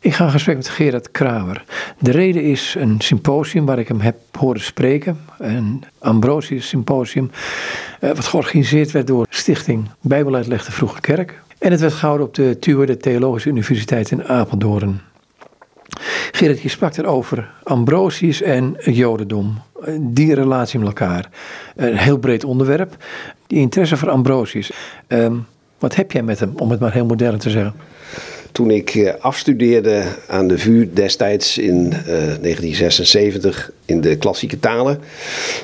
Ik ga in gesprek met Gerard Kramer. De reden is een symposium waar ik hem heb horen spreken. Een Ambrosius symposium. eh, Wat georganiseerd werd door Stichting Bijbeluitleg de Vroege Kerk. En het werd gehouden op de TUE, de Theologische Universiteit in Apeldoorn. Gerard, je sprak erover Ambrosius en Jodendom. Eh, Die relatie met elkaar. Een heel breed onderwerp. Die interesse voor Ambrosius. Ehm, wat heb jij met hem, om het maar heel modern te zeggen? Toen ik eh, afstudeerde aan de VU destijds in eh, 1976 in de klassieke talen,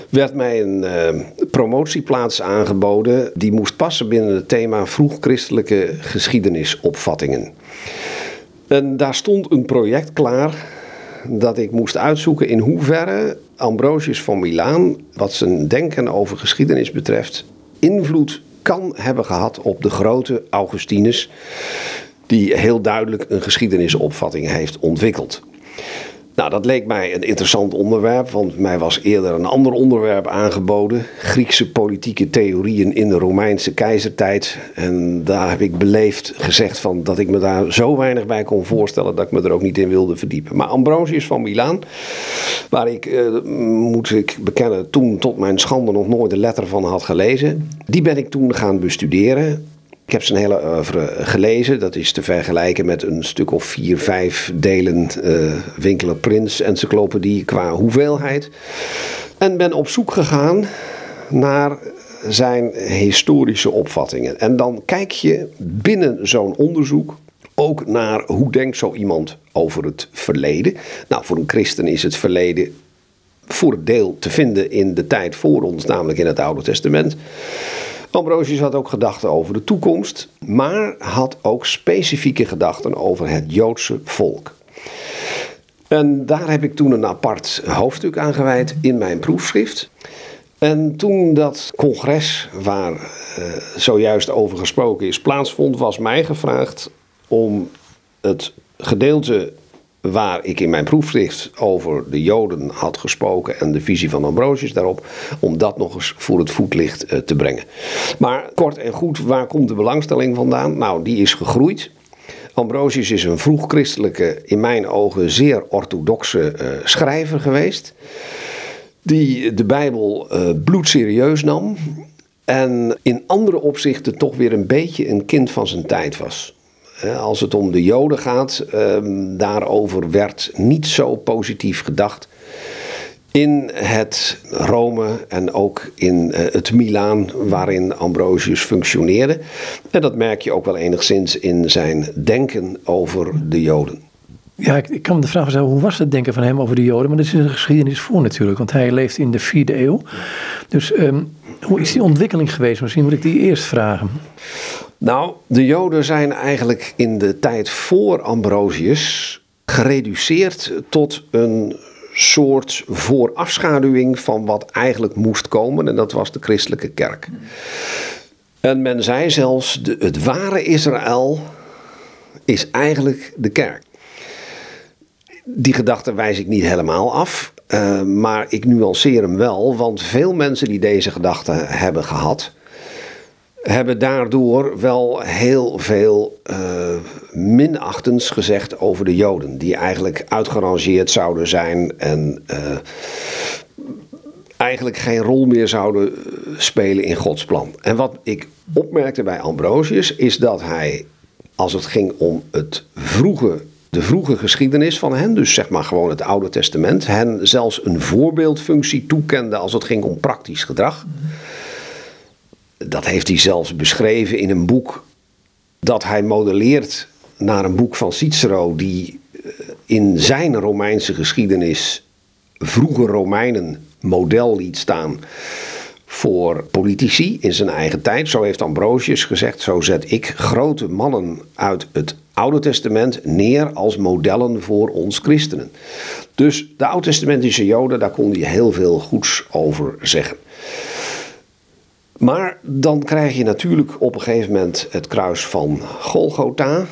werd mij een eh, promotieplaats aangeboden die moest passen binnen het thema vroeg-christelijke geschiedenisopvattingen. En daar stond een project klaar dat ik moest uitzoeken in hoeverre Ambrosius van Milaan, wat zijn denken over geschiedenis betreft, invloed kan hebben gehad op de grote Augustinus, die heel duidelijk een geschiedenisopvatting heeft ontwikkeld. Nou, dat leek mij een interessant onderwerp, want mij was eerder een ander onderwerp aangeboden. Griekse politieke theorieën in de Romeinse keizertijd. En daar heb ik beleefd gezegd van dat ik me daar zo weinig bij kon voorstellen dat ik me er ook niet in wilde verdiepen. Maar Ambrosius van Milaan, waar ik, eh, moet ik bekennen, toen tot mijn schande nog nooit een letter van had gelezen. Die ben ik toen gaan bestuderen. Ik heb zijn hele oeuvre gelezen. Dat is te vergelijken met een stuk of vier, vijf delen eh Winkeler Prins encyclopedie qua hoeveelheid. En ben op zoek gegaan naar zijn historische opvattingen. En dan kijk je binnen zo'n onderzoek ook naar hoe denkt zo iemand over het verleden. Nou, voor een christen is het verleden voor deel te vinden in de tijd voor ons, namelijk in het Oude Testament. Ambrosius had ook gedachten over de toekomst, maar had ook specifieke gedachten over het Joodse volk. En daar heb ik toen een apart hoofdstuk aan gewijd in mijn proefschrift. En toen dat congres, waar eh, zojuist over gesproken is, plaatsvond, was mij gevraagd om het gedeelte waar ik in mijn proefschrift over de Joden had gesproken en de visie van Ambrosius daarop, om dat nog eens voor het voetlicht eh, te brengen. Maar kort en goed, waar komt de belangstelling vandaan? Nou, die is gegroeid. Ambrosius is een vroeg-christelijke, in mijn ogen zeer orthodoxe eh, schrijver geweest, die de Bijbel eh, bloedserieus nam en in andere opzichten toch weer een beetje een kind van zijn tijd was. Als het om de Joden gaat, ehm, daarover werd niet zo positief gedacht. In het Rome en ook in eh, het Milaan, waarin Ambrosius functioneerde. En dat merk je ook wel enigszins in zijn denken over de Joden. Ja, ik, ik kan me de vraag stellen, hoe was het denken van hem over de Joden? Maar dat is een geschiedenis voor natuurlijk, want hij leeft in de vierde eeuw. Dus ehm, hoe is die ontwikkeling geweest? Misschien moet ik die eerst vragen. Nou, de Joden zijn eigenlijk in de tijd voor Ambrosius gereduceerd tot een soort voorafschaduwing van wat eigenlijk moest komen, en dat was de christelijke kerk. En men zei zelfs: de, het ware Israël is eigenlijk de kerk. Die gedachte wijs ik niet helemaal af, eh, maar ik nuanceer hem wel, want veel mensen die deze gedachte hebben gehad, hebben daardoor wel heel veel eh, minachtends gezegd over de Joden, die eigenlijk uitgerangeerd zouden zijn en eh, eigenlijk geen rol meer zouden eh, spelen in Gods plan. En wat ik opmerkte bij Ambrosius is dat hij, als het ging om het vroege, de vroege geschiedenis van hen, dus zeg maar gewoon het Oude Testament, hen zelfs een voorbeeldfunctie toekende als het ging om praktisch gedrag. Dat heeft hij zelfs beschreven in een boek dat hij modelleert naar een boek van Cicero, die eh, in zijn Romeinse geschiedenis vroege Romeinen model liet staan voor politici in zijn eigen tijd. Zo heeft Ambrosius gezegd: zo zet ik grote mannen uit het Oude Testament neer als modellen voor ons christenen. Dus de Oud-testamentische Joden, daar kon hij heel veel goeds over zeggen. Maar dan krijg je natuurlijk op een gegeven moment het kruis van Golgotha.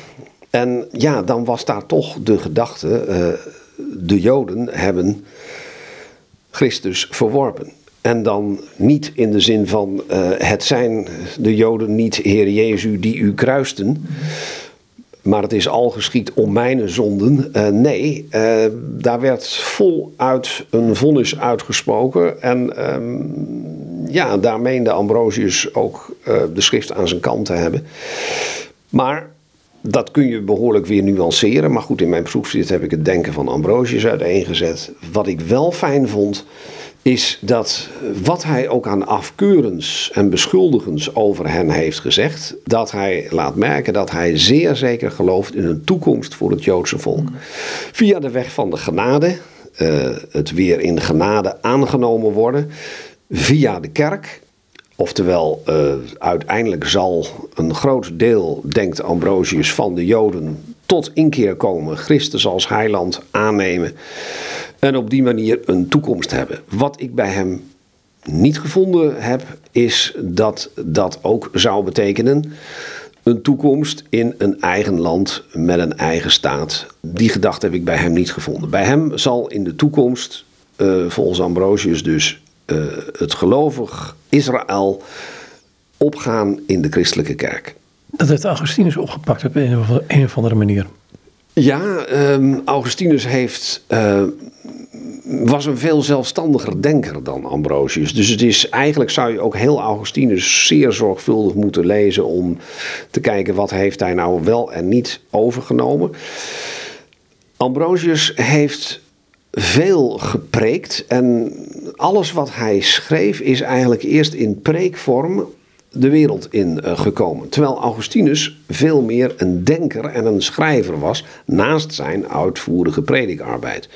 En ja, dan was daar toch de gedachte: eh, de Joden hebben Christus verworpen. En dan niet in de zin van eh, het zijn de Joden niet, Heer Jezus, die u kruisten. Maar het is al geschied om mijn zonden. Uh, nee, uh, daar werd voluit een vonnis uitgesproken. En uh, ja, daar meende Ambrosius ook uh, de schrift aan zijn kant te hebben. Maar dat kun je behoorlijk weer nuanceren. Maar goed, in mijn proefschrift heb ik het denken van Ambrosius uiteengezet. Wat ik wel fijn vond, is dat wat hij ook aan afkeurens en beschuldigens over hen heeft gezegd, dat hij laat merken dat hij zeer zeker gelooft in een toekomst voor het Joodse volk. Via de weg van de genade, uh, het weer in genade aangenomen worden, via de kerk. Oftewel, uh, uiteindelijk zal een groot deel, denkt Ambrosius, van de Joden tot inkeer komen, Christus als heiland aannemen en op die manier een toekomst hebben. Wat ik bij hem niet gevonden heb, is dat dat ook zou betekenen een toekomst in een eigen land met een eigen staat. Die gedachte heb ik bij hem niet gevonden. Bij hem zal in de toekomst, uh, volgens Ambrosius dus, uh, het gelovig Israël opgaan in de christelijke kerk. Dat heeft Augustinus opgepakt op een of andere manier. Ja, um, Augustinus heeft, uh, was een veel zelfstandiger denker dan Ambrosius. Dus het is, eigenlijk zou je ook heel Augustinus zeer zorgvuldig moeten lezen om te kijken wat heeft hij nou wel en niet overgenomen. Ambrosius heeft veel gepreekt en alles wat hij schreef is eigenlijk eerst in preekvorm de wereld in uh, gekomen. Terwijl Augustinus veel meer een denker en een schrijver was, naast zijn uitvoerige predikarbeid.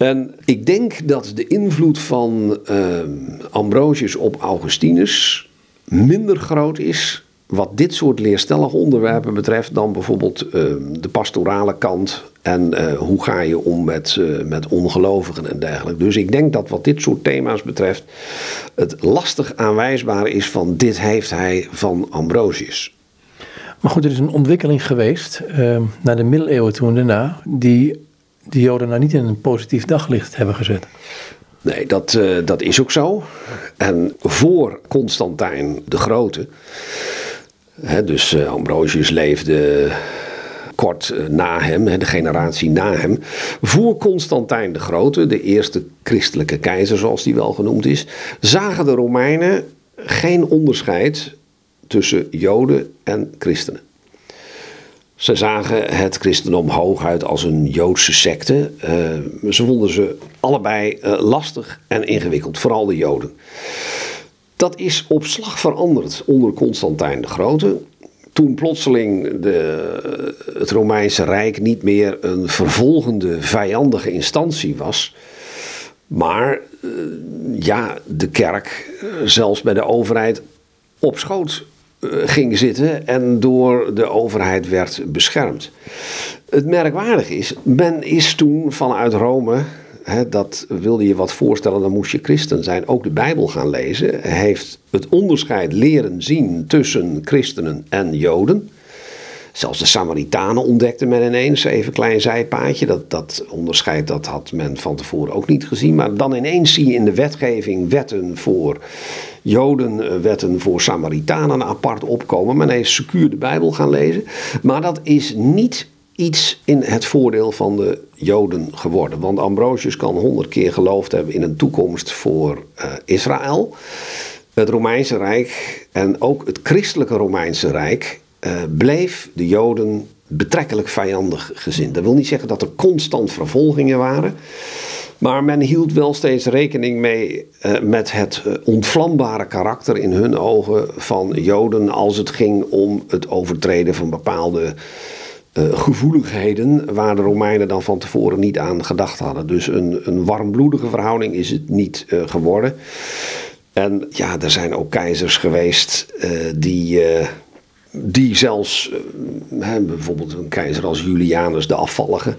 En ik denk dat de invloed van uh, Ambrosius op Augustinus minder groot is wat dit soort leerstellige onderwerpen betreft dan bijvoorbeeld uh, de pastorale kant en uh, hoe ga je om met, uh, met ongelovigen en dergelijke. Dus ik denk dat wat dit soort thema's betreft het lastig aanwijsbaar is van dit heeft hij van Ambrosius. Maar goed, er is een ontwikkeling geweest naar de middeleeuwen toen daarna die de Joden nou niet in een positief daglicht hebben gezet. Nee, dat, dat is ook zo. En voor Constantijn de Grote dus uh, Ambrosius leefde kort uh, na hem, de generatie na hem. Voor Constantijn de Grote, de eerste christelijke keizer zoals die wel genoemd is, zagen de Romeinen geen onderscheid tussen Joden en christenen. Ze zagen het christendom hooguit als een Joodse secte. Uh, ze vonden ze allebei lastig en ingewikkeld, vooral de Joden. Dat is op slag veranderd onder Constantijn de Grote. Toen plotseling de, het Romeinse Rijk niet meer een vervolgende, vijandige instantie was. Maar eh, ja, de kerk, eh, zelfs bij de overheid, op schoot eh, ging zitten en door de overheid werd beschermd. Het merkwaardige is, men is toen vanuit Rome dat wilde je wat voorstellen, dan moest je christen zijn. Ook de Bijbel gaan lezen. heeft het onderscheid leren zien tussen christenen en joden. Zelfs de Samaritanen ontdekten men ineens, even een klein zijpaadje. Dat, dat onderscheid dat had men van tevoren ook niet gezien. Maar dan ineens zie je in de wetgeving wetten voor Joden, eh, wetten voor Samaritanen apart opkomen. Men heeft secuur de Bijbel gaan lezen. Maar dat is niet iets in het voordeel van de Joden geworden. Want Ambrosius kan honderd keer geloofd hebben in een toekomst voor uh, Israël. Het Romeinse Rijk en ook het christelijke Romeinse Rijk uh, bleef de Joden betrekkelijk vijandig gezind. Dat wil niet zeggen dat er constant vervolgingen waren. Maar men hield wel steeds rekening mee uh, met het uh, ontvlambare karakter in hun ogen van Joden als het ging om het overtreden van bepaalde gevoeligheden waar de Romeinen dan van tevoren niet aan gedacht hadden. Dus een, een warmbloedige verhouding is het niet geworden. En ja, er zijn ook keizers geweest die, die zelfs, bijvoorbeeld een keizer als Julianus de Afvallige,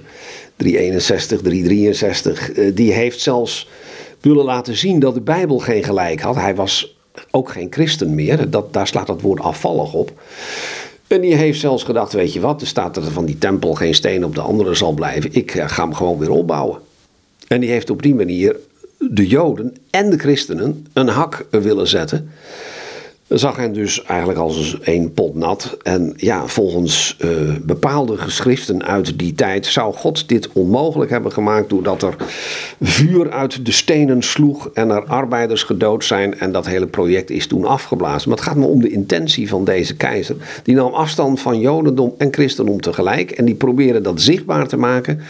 361, 363, die heeft zelfs willen laten zien dat de Bijbel geen gelijk had. Hij was ook geen christen meer, dat, daar slaat het woord afvallig op. En die heeft zelfs gedacht, weet je wat, er staat er van die tempel geen steen op de andere zal blijven. Ik eh, ga hem gewoon weer opbouwen. En die heeft op die manier de Joden en de christenen een hak willen zetten. Zag hen dus eigenlijk als één pot nat. En ja, volgens uh, bepaalde geschriften uit die tijd zou God dit onmogelijk hebben gemaakt doordat er vuur uit de stenen sloeg en er arbeiders gedood zijn en dat hele project is toen afgeblazen. Maar het gaat me om de intentie van deze keizer. Die nam afstand van Jodendom en Christendom tegelijk en die probeerde dat zichtbaar te maken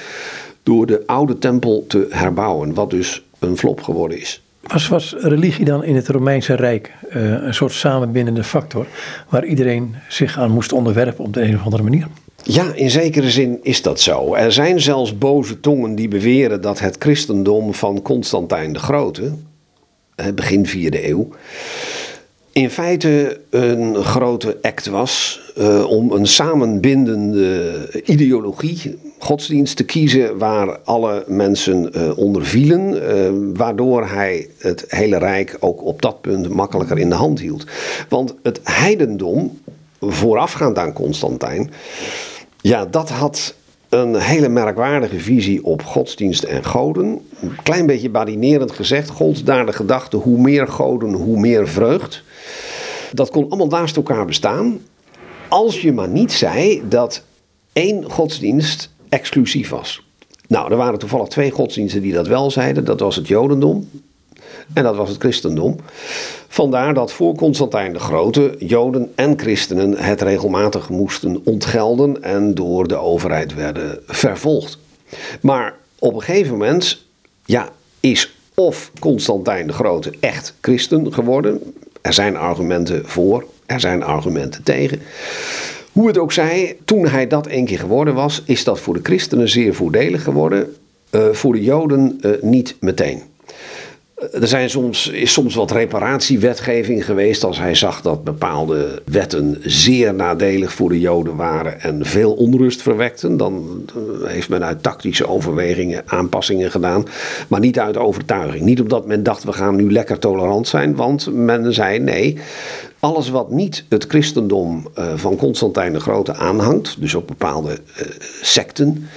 door de oude tempel te herbouwen, wat dus een flop geworden is. Was, was religie dan in het Romeinse Rijk uh, een soort samenbindende factor waar iedereen zich aan moest onderwerpen op de een of andere manier? Ja, in zekere zin is dat zo. Er zijn zelfs boze tongen die beweren dat het christendom van Constantijn de Grote, begin 4e eeuw, in feite een grote act was uh, om een samenbindende ideologie, godsdienst te kiezen waar alle mensen uh, onder vielen, uh, waardoor hij het hele rijk ook op dat punt makkelijker in de hand hield. Want het heidendom, voorafgaand aan Constantijn, ja, dat had een hele merkwaardige visie op godsdienst en goden. Een klein beetje badinerend gezegd, gold daar de gedachte: hoe meer goden, hoe meer vreugd. Dat kon allemaal naast elkaar bestaan. Als je maar niet zei dat één godsdienst exclusief was. Nou, er waren toevallig twee godsdiensten die dat wel zeiden. Dat was het Jodendom en dat was het christendom. Vandaar dat voor Constantijn de Grote Joden en christenen het regelmatig moesten ontgelden en door de overheid werden vervolgd. Maar op een gegeven moment ja, is of Constantijn de Grote echt christen geworden. Er zijn argumenten voor, er zijn argumenten tegen. Hoe het ook zij, toen hij dat één keer geworden was, is dat voor de christenen zeer voordelig geworden. Uh, voor de Joden uh, niet meteen. Er zijn soms, is soms wat reparatiewetgeving geweest als hij zag dat bepaalde wetten zeer nadelig voor de Joden waren en veel onrust verwekten. Dan heeft men uit tactische overwegingen aanpassingen gedaan, maar niet uit overtuiging. Niet omdat men dacht we gaan nu lekker tolerant zijn, want men zei nee, alles wat niet het christendom eh, van Constantijn de Grote aanhangt, dus ook bepaalde uh, secten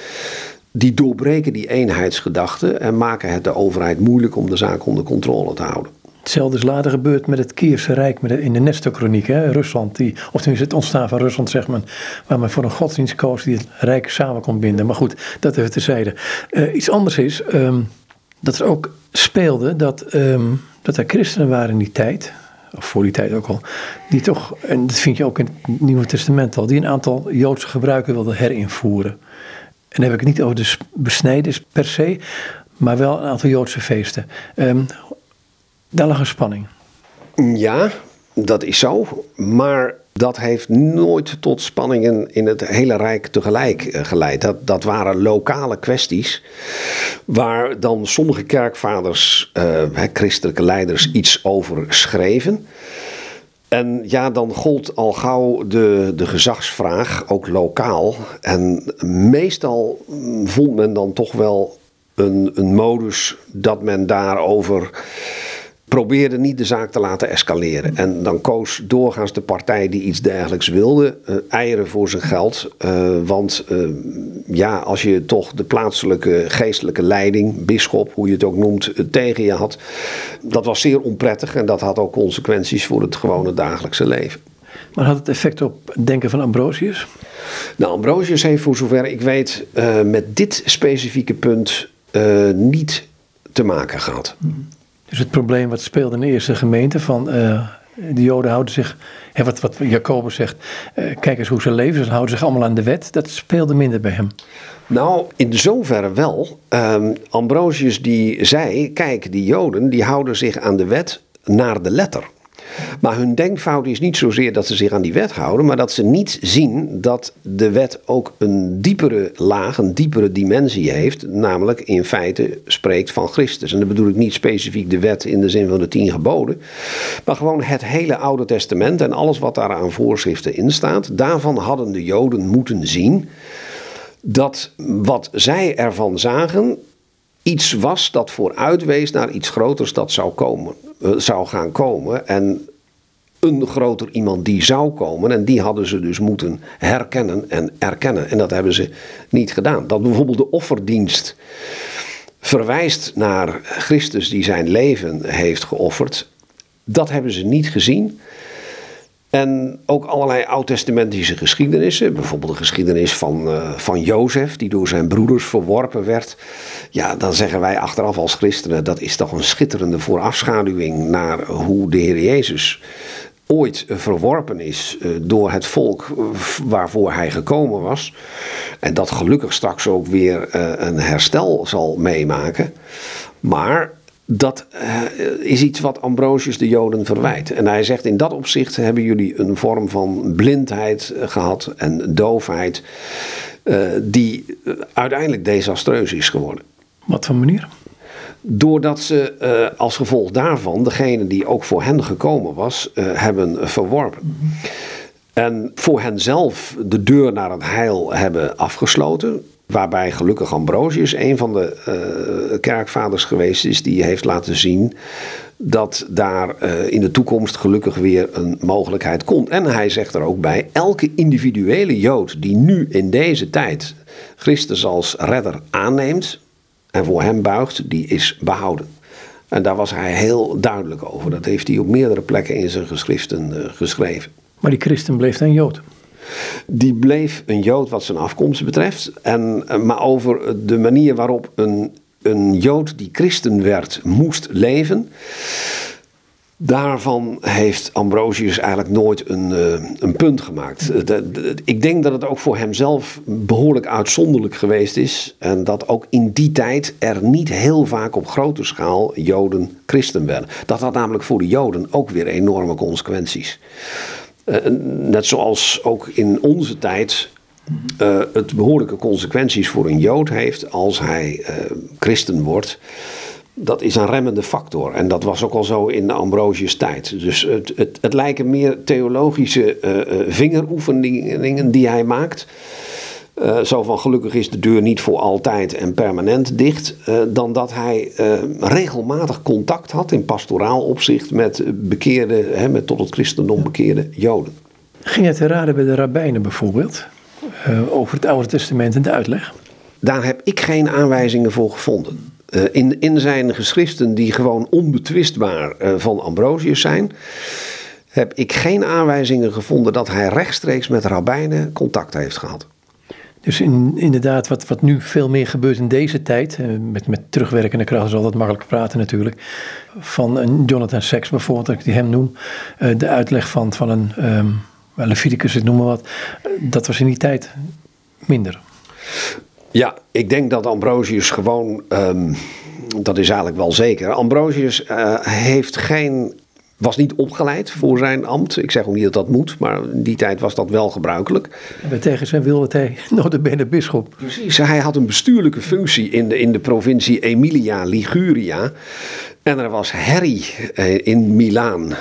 die doorbreken die eenheidsgedachte en maken het de overheid moeilijk om de zaak onder controle te houden. Hetzelfde is later gebeurd met het Kierse Rijk met in de Nestorkroniek. Rusland, die, of tenminste het ontstaan van Rusland, zeg maar, waar men voor een godsdienst koos die het Rijk samen kon binden. Maar goed, dat even terzijde. Uh, iets anders is um, dat er ook speelde dat, um, dat er christenen waren in die tijd, of voor die tijd ook al, die toch, en dat vind je ook in het Nieuwe Testament al, die een aantal Joodse gebruiken wilden herinvoeren. En dan heb ik het niet over de besnijders per se, maar wel een aantal Joodse feesten. Um, daar lag een spanning. Ja, dat is zo. Maar dat heeft nooit tot spanningen in het hele Rijk tegelijk eh, geleid. Dat, dat waren lokale kwesties waar dan sommige kerkvaders, uh, christelijke leiders, iets over schreven. En ja, dan gold al gauw de, de gezagsvraag, ook lokaal. En meestal vond men dan toch wel een, een modus dat men daarover probeerde niet de zaak te laten escaleren. En dan koos doorgaans de partij die iets dergelijks wilde, uh, eieren voor zijn geld. Uh, want uh, ja, als je toch de plaatselijke geestelijke leiding, bisschop, hoe je het ook noemt, tegen je had, dat was zeer onprettig en dat had ook consequenties voor het gewone dagelijkse leven. Maar had het effect op het denken van Ambrosius? Nou, Ambrosius heeft voor zover ik weet met dit specifieke punt niet te maken gehad. Hmm. Dus het probleem wat speelde in de eerste gemeente van uh, de Joden houden zich, hè, wat, wat Jacobus zegt, uh, kijk eens hoe ze leven, ze houden zich allemaal aan de wet. Dat speelde minder bij hem. Nou, in zoverre wel. Um, Ambrosius die zei, kijk, die Joden die houden zich aan de wet naar de letter. Maar hun denkfout is niet zozeer dat ze zich aan die wet houden, maar dat ze niet zien dat de wet ook een diepere laag, een diepere dimensie heeft, namelijk in feite spreekt van Christus. En dan bedoel ik niet specifiek de wet in de zin van de tien geboden, maar gewoon het hele Oude Testament en alles wat daar aan voorschriften in staat. Daarvan hadden de Joden moeten zien dat wat zij ervan zagen iets was dat vooruitwees naar iets groters dat zou komen. Eh, zou gaan komen. En een groter iemand die zou komen. En die hadden ze dus moeten herkennen en erkennen. En dat hebben ze niet gedaan. Dat bijvoorbeeld de offerdienst verwijst naar Christus die zijn leven heeft geofferd. Dat hebben ze niet gezien. En ook allerlei oud-testamentische geschiedenissen. Bijvoorbeeld de geschiedenis van, uh, van Jozef, die door zijn broeders verworpen werd. Ja, dan zeggen wij achteraf als christenen, dat is toch een schitterende voorafschaduwing naar hoe de Heer Jezus ooit verworpen is eh, door het volk eh, waarvoor hij gekomen was. En dat gelukkig straks ook weer een herstel zal meemaken. Maar dat uh, is iets wat Ambrosius de Joden verwijt. En hij zegt: In dat opzicht hebben jullie een vorm van blindheid eh, gehad en doofheid, uh, die uiteindelijk desastreus is geworden. Wat voor manier? Doordat ze uh, als gevolg daarvan degene die ook voor hen gekomen was, hebben verworpen. En voor henzelf de deur naar het heil hebben afgesloten. Waarbij gelukkig Ambrosius een van de uh, kerkvaders geweest is die heeft laten zien dat daar uh, in de toekomst gelukkig weer een mogelijkheid komt. En hij zegt er ook bij: elke individuele Jood die nu in deze tijd Christus als redder aanneemt en voor hem buigt, die is behouden. En daar was hij heel duidelijk over. Dat heeft hij op meerdere plekken in zijn geschriften uh, geschreven. Maar die christen bleef dan Jood? Die bleef een Jood wat zijn afkomst betreft. En, eh, maar over de manier waarop een, een Jood die christen werd moest leven. Daarvan heeft Ambrosius eigenlijk nooit een, uh, een punt gemaakt. ik denk dat het ook voor hemzelf behoorlijk uitzonderlijk geweest is. En dat ook in die tijd er niet heel vaak op grote schaal Joden christen werden. Dat had namelijk voor de Joden ook weer enorme consequenties. Uh, net zoals ook in onze tijd uh, het behoorlijke consequenties voor een Jood heeft als hij uh, christen wordt. Dat is een remmende factor. En dat was ook al zo in de Ambrosius tijd. Dus het, het, het lijken meer theologische vingeroefeningen die hij maakt. Uh, zo van gelukkig is de deur niet voor altijd en permanent dicht, uh, dan dat hij uh, regelmatig contact had in pastoraal opzicht met bekeerde, hè, met tot het christendom bekeerde Joden. Ging het te raden bij de rabbijnen bijvoorbeeld over het Oude Testament en de uitleg? Daar heb ik geen aanwijzingen voor gevonden. in, in zijn geschriften, die gewoon onbetwistbaar van Ambrosius zijn, heb ik geen aanwijzingen gevonden dat hij rechtstreeks met rabbijnen contact heeft gehad. Dus in, inderdaad, wat, wat nu veel meer gebeurt in deze tijd, eh, met, met terugwerkende kracht is altijd makkelijk praten natuurlijk, van een Jonathan Sacks bijvoorbeeld, dat ik die hem noem, eh, de uitleg van, van een um, Leviticus, ik noem maar wat, dat was in die tijd minder. Ja, ik denk dat Ambrosius gewoon, um, dat is eigenlijk wel zeker, Ambrosius heeft geen was niet opgeleid voor zijn ambt. Ik zeg ook niet dat dat moet, maar in die tijd was dat wel gebruikelijk. En tegen zijn wil hij de bisschop. Precies, hij had een bestuurlijke functie in de, in de provincie Emilia Liguria. En er was herrie eh, in Milaan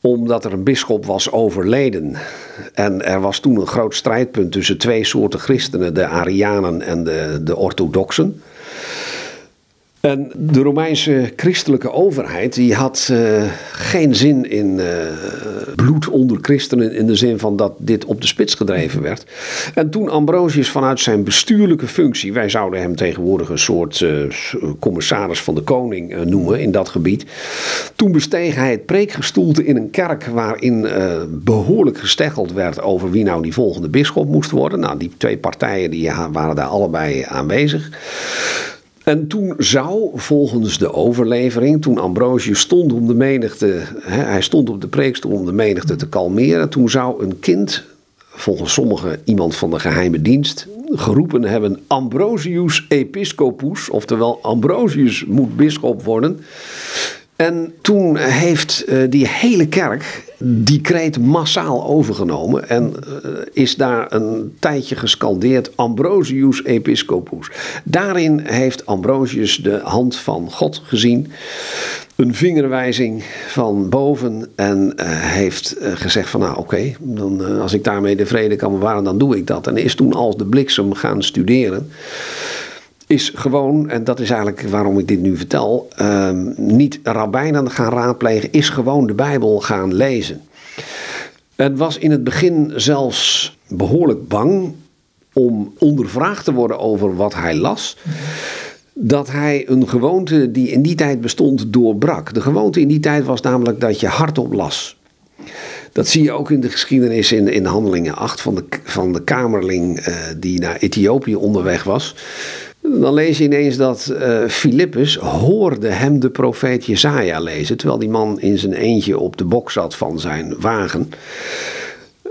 omdat er een bisschop was overleden. En er was toen een groot strijdpunt tussen twee soorten christenen, de Arianen en de, de orthodoxen. En de Romeinse christelijke overheid die had uh, geen zin in uh, bloed onder christenen in de zin van dat dit op de spits gedreven werd. En toen Ambrosius vanuit zijn bestuurlijke functie, wij zouden hem tegenwoordig een soort uh, commissaris van de koning noemen in dat gebied, toen besteeg hij het preekgestoelte in een kerk waarin behoorlijk gesteggeld werd over wie nou die volgende bisschop moest worden. Nou, die twee partijen die waren daar allebei aanwezig. En toen zou, volgens de overlevering, toen Ambrosius stond om de menigte, hij stond op de preekstoel om de menigte te kalmeren, toen zou een kind, volgens sommigen iemand van de geheime dienst, geroepen hebben Ambrosius episcopus, oftewel Ambrosius moet bisschop worden. En toen heeft uh, die hele kerk die kreet massaal overgenomen en uh, is daar een tijdje gescandeerd Ambrosius Episcopus. Daarin heeft Ambrosius de hand van God gezien, een vingerwijzing van boven en uh, heeft gezegd van nou oké, dan als ik daarmee de vrede kan bewaren dan doe ik dat. En is toen als de bliksem gaan studeren is gewoon, en dat is eigenlijk waarom ik dit nu vertel, um, niet rabbijnen gaan raadplegen, is gewoon de Bijbel gaan lezen. Het was in het begin zelfs behoorlijk bang om ondervraagd te worden over wat hij las. Dat hij een gewoonte die in die tijd bestond doorbrak. De gewoonte in die tijd was namelijk dat je hardop las. Dat zie je ook in de geschiedenis in, in Handelingen 8 van de, van de kamerling uh, die naar Ethiopië onderweg was. Dan lees je ineens dat uh, Filippus hoorde hem de profeet Jezaja lezen, terwijl die man in zijn eentje op de bok zat van zijn wagen.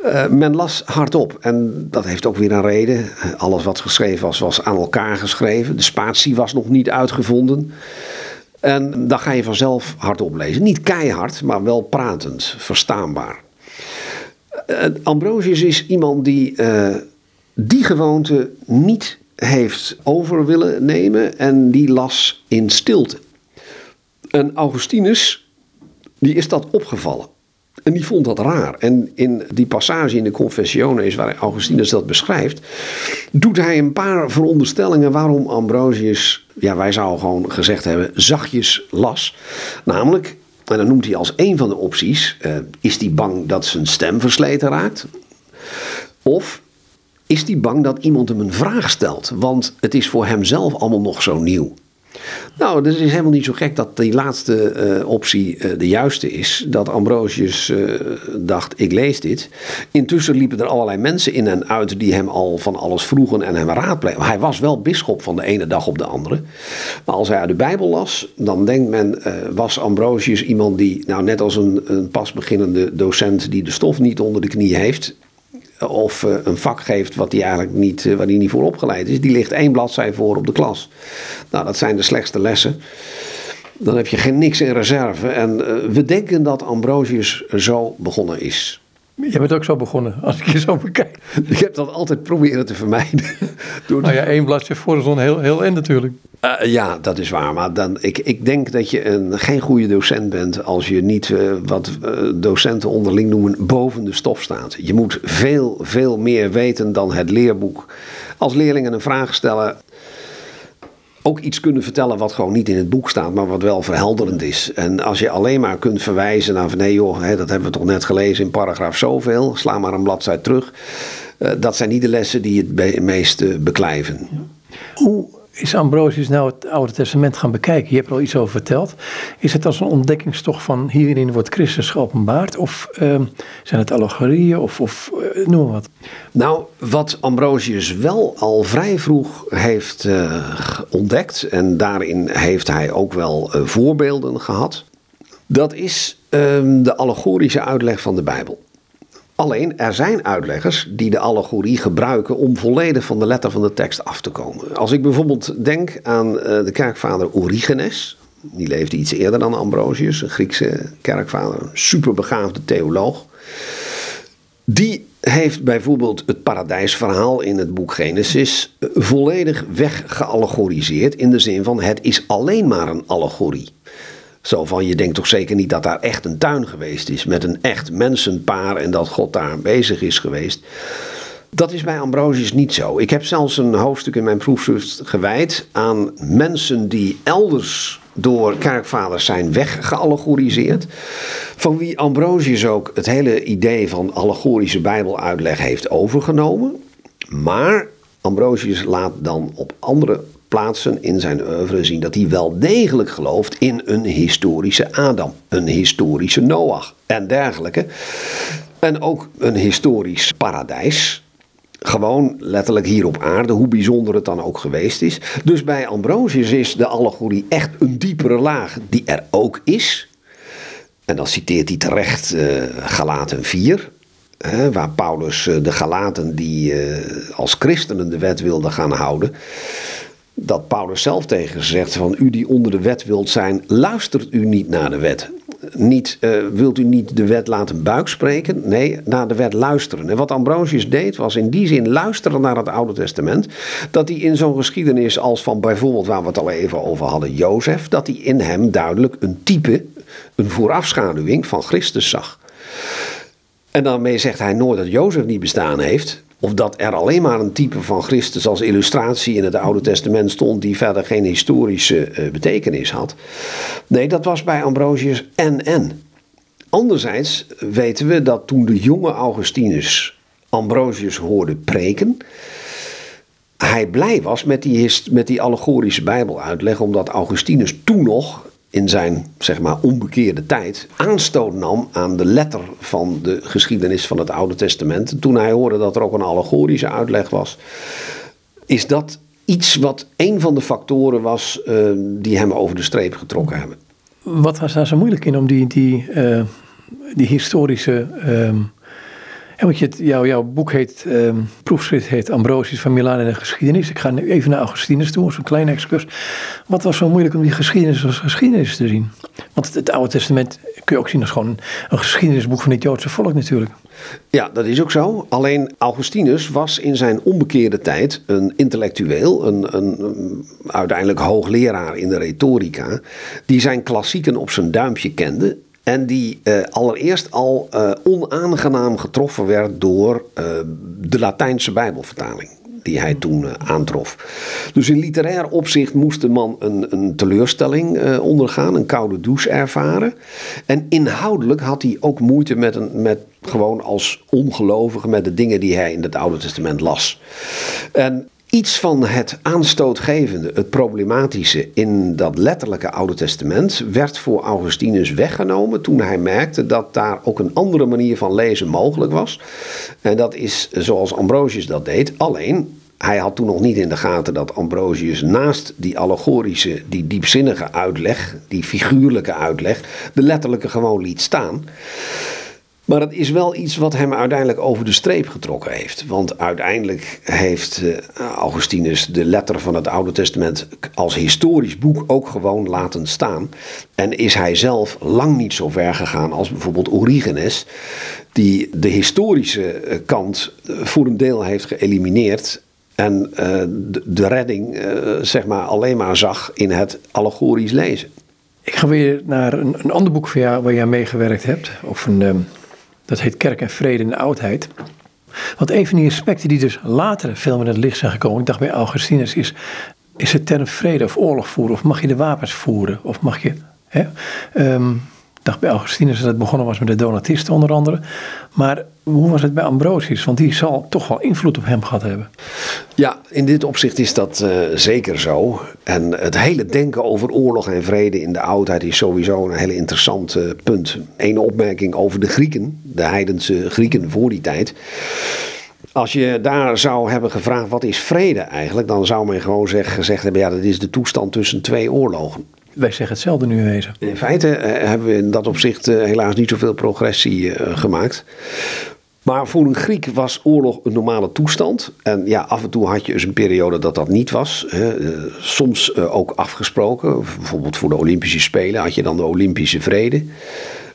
Uh, men las hardop en dat heeft ook weer een reden. Alles wat geschreven was, was aan elkaar geschreven. De spatie was nog niet uitgevonden. En dan ga je vanzelf hardop lezen. Niet keihard, maar wel pratend, verstaanbaar. Ambrosius is iemand die die gewoonte niet heeft over willen nemen en die las in stilte. En Augustinus, die is dat opgevallen. En die vond dat raar. En in die passage in de Confessiones, waar Augustinus dat beschrijft, doet hij een paar veronderstellingen waarom Ambrosius, ja, wij zouden gewoon gezegd hebben, zachtjes las. Namelijk, en dan noemt hij als een van de opties, uh, is hij bang dat zijn stem versleten raakt? Of is hij bang dat iemand hem een vraag stelt? Want het is voor hemzelf allemaal nog zo nieuw. Nou, het is helemaal niet zo gek dat die laatste uh, optie uh, de juiste is. Dat Ambrosius uh, dacht, ik lees dit. Intussen liepen er allerlei mensen in en uit die hem al van alles vroegen en hem raadplegen. Hij was wel bisschop van de ene dag op de andere. Maar als hij uit de Bijbel las, dan denkt men, was Ambrosius iemand die, nou net als een, een pas beginnende docent die de stof niet onder de knie heeft, of uh, een vak geeft wat hij eigenlijk niet, uh, waar hij niet voor opgeleid is, die ligt één bladzij voor op de klas. Nou, dat zijn de slechtste lessen. Dan heb je geen niks in reserve. En we denken dat Ambrosius zo begonnen is. Je bent ook zo begonnen, als ik je zo bekijk. Ik heb dat altijd proberen te vermijden. Door nou ja, één bladje voor is heel, heel en natuurlijk. Uh, ja, dat is waar. Maar dan, ik, ik denk dat je een, geen goede docent bent als je niet uh, wat uh, docenten onderling noemen boven de stof staat. Je moet veel, veel meer weten dan het leerboek. Als leerlingen een vraag stellen, ook iets kunnen vertellen wat gewoon niet in het boek staat, maar wat wel verhelderend is. En als je alleen maar kunt verwijzen naar van nee joh, hè, dat hebben we toch net gelezen in paragraaf zoveel, sla maar een bladzij terug. Uh, dat zijn niet de lessen die het meest uh, beklijven. Hoe is Ambrosius nou het Oude Testament gaan bekijken? Je hebt er al iets over verteld. Is het als een ontdekkingstocht van hierin wordt Christus geopenbaard? Of uh, zijn het allegorieën of, of uh, noem maar wat? Nou, wat Ambrosius wel al vrij vroeg heeft uh, ontdekt... en daarin heeft hij ook wel voorbeelden gehad... dat is ehm, de allegorische uitleg van de Bijbel. Alleen, er zijn uitleggers die de allegorie gebruiken om volledig van de letter van de tekst af te komen. Als ik bijvoorbeeld denk aan de kerkvader Origenes, die leefde iets eerder dan Ambrosius, een Griekse kerkvader, een superbegaafde theoloog. Die heeft bijvoorbeeld het paradijsverhaal in het boek Genesis volledig weggeallegoriseerd in de zin van het is alleen maar een allegorie. Zo van, je denkt toch zeker niet dat daar echt een tuin geweest is met een echt mensenpaar en dat God daar bezig is geweest. Dat is bij Ambrosius niet zo. Ik heb zelfs een hoofdstuk in mijn proefschrift gewijd aan mensen die elders door kerkvaders zijn weggeallegoriseerd. Van wie Ambrosius ook het hele idee van allegorische Bijbeluitleg heeft overgenomen. Maar Ambrosius laat dan op andere plaatsen in zijn oeuvre zien dat hij wel degelijk gelooft in een historische Adam, een historische Noach en dergelijke. En ook een historisch paradijs. Gewoon letterlijk hier op aarde, hoe bijzonder het dan ook geweest is. Dus bij Ambrosius is de allegorie echt een diepere laag die er ook is. En dan citeert hij terecht uh, Galaten 4, hè, waar Paulus uh, de Galaten die uh, als christenen de wet wilden gaan houden, dat Paulus zelf tegen zegt van u die onder de wet wilt zijn, luistert u niet naar de wet. Niet, uh, wilt u niet de wet laten buikspreken? Nee, naar de wet luisteren. En wat Ambrosius deed, was in die zin luisteren naar het Oude Testament. Dat hij in zo'n geschiedenis als van bijvoorbeeld waar we het al even over hadden, Jozef, dat hij in hem duidelijk een type, een voorafschaduwing van Christus zag. En daarmee zegt hij nooit dat Jozef niet bestaan heeft. Of dat er alleen maar een type van Christus als illustratie in het Oude Testament stond die verder geen historische uh, betekenis had. Nee, dat was bij Ambrosius en en. Anderzijds weten we dat toen de jonge Augustinus Ambrosius hoorde preken, hij blij was met die, met die allegorische Bijbeluitleg, omdat Augustinus toen nog in zijn zeg maar onbekeerde tijd aanstoot nam aan de letter van de geschiedenis van het Oude Testament. Toen hij hoorde dat er ook een allegorische uitleg was, is dat iets wat een van de factoren was uh, die hem over de streep getrokken hebben. Wat was daar zo moeilijk in om die, die, uh, die historische want je, jouw, jouw boek heet, um, proefschrift heet Ambrosius van Milaan en de geschiedenis. Ik ga even naar Augustinus toe, zo'n kleine excurs. Wat was zo moeilijk om die geschiedenis als geschiedenis te zien? Want het, Oude Testament kun je ook zien als gewoon een, geschiedenisboek van het Joodse volk natuurlijk. Ja, dat is ook zo. Alleen Augustinus was in zijn onbekeerde tijd een intellectueel, een, een, een, uiteindelijk hoogleraar in de retorica, die zijn klassieken op zijn duimpje kende en die uh, allereerst al uh, onaangenaam getroffen werd door uh, de Latijnse Bijbelvertaling. Die hij toen aantrof. Dus in literair opzicht moest de man een, een teleurstelling ondergaan, een koude douche ervaren. En inhoudelijk had hij ook moeite met, een, met gewoon als ongelovige met de dingen die hij in het Oude Testament las. En iets van het aanstootgevende, het problematische in dat letterlijke Oude Testament werd voor Augustinus weggenomen toen hij merkte dat daar ook een andere manier van lezen mogelijk was. En dat is zoals Ambrosius dat deed, alleen hij had toen nog niet in de gaten dat Ambrosius naast die allegorische, die diepzinnige uitleg, die figuurlijke uitleg, de letterlijke gewoon liet staan. Maar het is wel iets wat hem uiteindelijk over de streep getrokken heeft. Want uiteindelijk heeft eh, Augustinus de letter van het Oude Testament als historisch boek ook gewoon laten staan. En is hij zelf lang niet zo ver gegaan als bijvoorbeeld Origenes, die de historische eh, kant eh, voor een deel heeft geëlimineerd. En de redding zeg maar alleen maar zag in het allegorisch lezen. Ik ga weer naar een, een ander boek van jou waar jij meegewerkt hebt. Of een ehm, dat heet Kerk en Vrede in de Oudheid. Want een van die aspecten die dus later veel meer in het licht zijn gekomen, ik dacht bij Augustinus, is, is het term vrede of oorlog voeren? Of mag je de wapens voeren? Of mag je. Hè? Um, dacht bij Augustinus dat het begonnen was met de Donatisten onder andere. Maar hoe was het bij Ambrosius? Want die zal toch wel invloed op hem gehad hebben. Ja, in dit opzicht is dat uh, zeker zo. En het hele denken over oorlog en vrede in de oudheid is sowieso een hele interessant uh, punt. Eén opmerking over de Grieken, de heidense Grieken voor die tijd. Als je daar zou hebben gevraagd wat is vrede eigenlijk, dan zou men gewoon zeg, gezegd hebben: ja, dat is de toestand tussen twee oorlogen. Wij zeggen hetzelfde nu wezen. In feite eh, hebben we in dat opzicht eh, helaas niet zoveel progressie eh, gemaakt. Maar voor een Griek was oorlog een normale toestand. En ja, af en toe had je dus een periode dat dat niet was. Soms ook afgesproken. Bijvoorbeeld voor de Olympische Spelen had je dan de Olympische Vrede.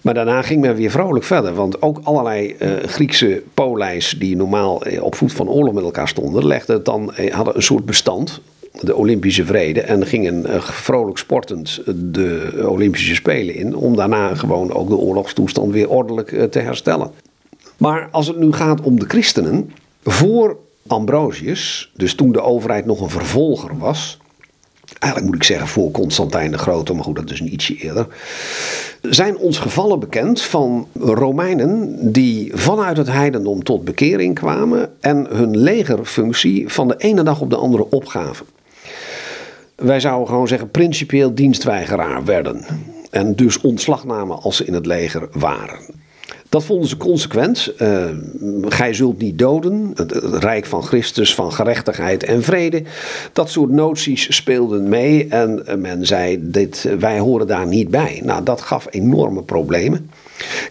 Maar daarna ging men weer vrolijk verder. Want ook allerlei Griekse polijs die normaal op voet van oorlog met elkaar stonden, legden dan, hadden een soort bestand de Olympische vrede en gingen uh, vrolijk sportend de Olympische Spelen in. Om daarna gewoon ook de oorlogstoestand weer ordelijk eh, te herstellen. Maar als het nu gaat om de christenen, voor Ambrosius, dus toen de overheid nog een vervolger was. Eigenlijk moet ik zeggen voor Constantijn de Grote, maar goed, dat is een ietsje eerder. Zijn ons gevallen bekend van Romeinen die vanuit het heidendom tot bekering kwamen en hun legerfunctie van de ene dag op de andere opgaven. Wij zouden gewoon zeggen principieel dienstweigeraar werden. En dus ontslag namen als ze in het leger waren. Dat vonden ze consequent. Uh, gij zult niet doden. Het, rijk van Christus, van gerechtigheid en vrede. Dat soort noties speelden mee. En men zei: dit, wij horen daar niet bij. Nou, dat gaf enorme problemen.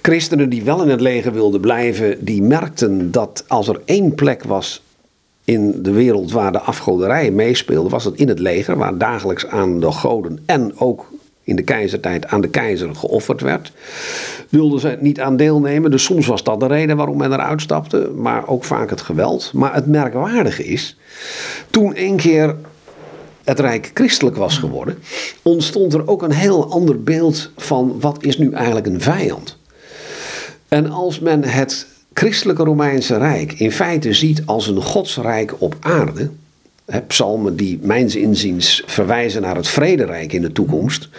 Christenen die wel in het leger wilden blijven, die merkten dat als er één plek was in de wereld waar de afgoderij meespeelde, was het in het leger, waar dagelijks aan de goden en ook in de keizertijd aan de keizer geofferd werd. Wilden ze niet aan deelnemen, dus soms was dat de reden waarom men eruit stapte, maar ook vaak het geweld. Maar het merkwaardige is, toen één keer het Rijk christelijk was geworden, ontstond er ook een heel ander beeld van wat is nu eigenlijk een vijand. En als men het christelijke Romeinse Rijk in feite ziet als een godsrijk op aarde. Hè, psalmen die mijns inziens verwijzen naar het vrederijk in de toekomst.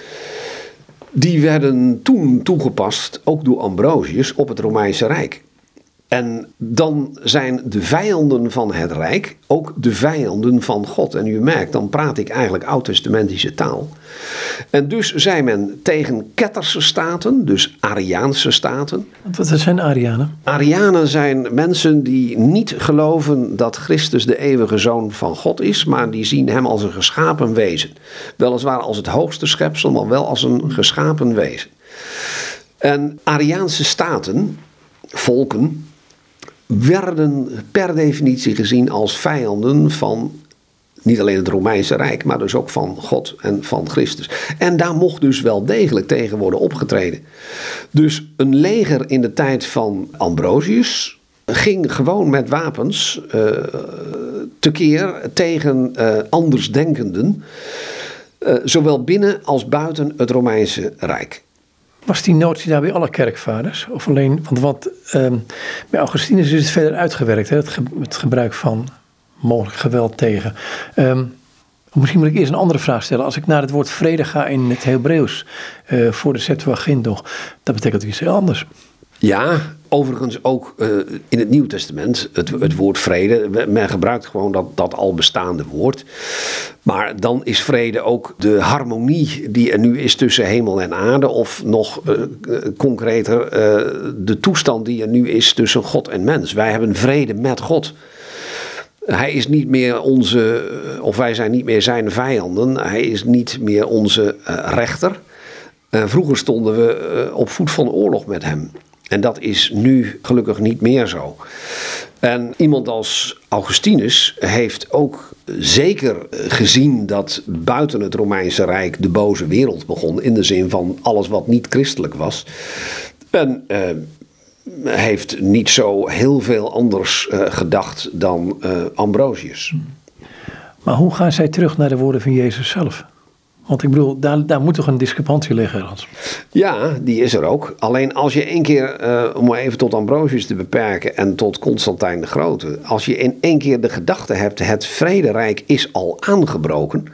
Die werden toen toegepast, ook door Ambrosius, op het Romeinse Rijk. En dan zijn de vijanden van het Rijk ook de vijanden van God. En u merkt, dan praat ik eigenlijk oud-testamentische taal. En dus zei men tegen ketterse staten, dus Ariaanse staten. Wat zijn Arianen? Arianen zijn mensen die niet geloven dat Christus de eeuwige zoon van God is, maar die zien hem als een geschapen wezen. Weliswaar als het hoogste schepsel, maar wel als een geschapen wezen. En Ariaanse staten, volken, werden per definitie gezien als vijanden van niet alleen het Romeinse Rijk, maar dus ook van God en van Christus. En daar mocht dus wel degelijk tegen worden opgetreden. Dus een leger in de tijd van Ambrosius ging gewoon met wapens uh, tekeer tegen uh, andersdenkenden, uh, zowel binnen als buiten het Romeinse Rijk. Was die notie daar bij alle kerkvaders? Of alleen, want wat, um, bij Augustinus is het verder uitgewerkt, hè? Het, ge, het gebruik van mogelijk geweld tegen. Um, misschien moet ik eerst een andere vraag stellen. Als ik naar het woord vrede ga in het Hebreeuws uh, voor de Septuagint nog, dat betekent iets heel anders. Ja, overigens ook uh, in het Nieuw Testament, het, het, woord vrede. Men gebruikt gewoon dat, dat al bestaande woord. Maar dan is vrede ook de harmonie die er nu is tussen hemel en aarde. Of nog uh, concreter, uh, de toestand die er nu is tussen God en mens. Wij hebben vrede met God. Hij is niet meer onze, of wij zijn niet meer zijn vijanden. Hij is niet meer onze rechter. vroeger stonden we op voet van oorlog met hem. En dat is nu gelukkig niet meer zo. En iemand als Augustinus heeft ook zeker gezien dat buiten het Romeinse Rijk de boze wereld begon. In de zin van alles wat niet christelijk was. En uh, heeft niet zo heel veel anders uh, gedacht dan uh, Ambrosius. Maar hoe gaan zij terug naar de woorden van Jezus zelf? Want ik bedoel, daar, daar moet toch een discrepantie liggen, Hans? Ja, die is er ook. Alleen als je één keer, uh, om even tot Ambrosius te beperken en tot Constantijn de Grote, als je in één keer de gedachte hebt, het vrederijk is al aangebroken.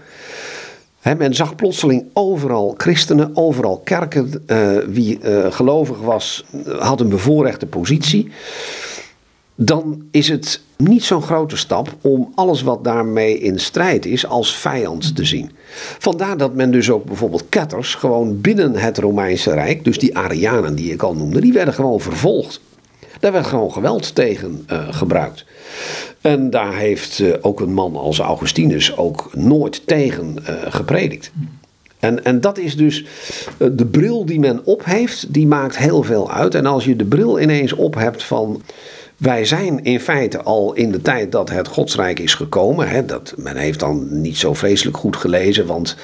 He, men zag plotseling overal christenen, overal kerken. Uh, wie uh, gelovig was, had een bevoorrechte positie dan is het niet zo'n grote stap om alles wat daarmee in strijd is als vijand te zien. Vandaar dat men dus ook bijvoorbeeld ketters gewoon binnen het Romeinse Rijk, dus die Arianen die ik al noemde, die werden gewoon vervolgd. Daar werd gewoon geweld tegen uh, gebruikt. En daar heeft uh, ook een man als Augustinus ook nooit tegen uh, gepredikt. En, en dat is dus de bril die men op heeft, die maakt heel veel uit. En als je de bril ineens op hebt van wij zijn in feite al in de tijd dat het Godsrijk is gekomen. Hè, dat, men heeft dan niet zo vreselijk goed gelezen, want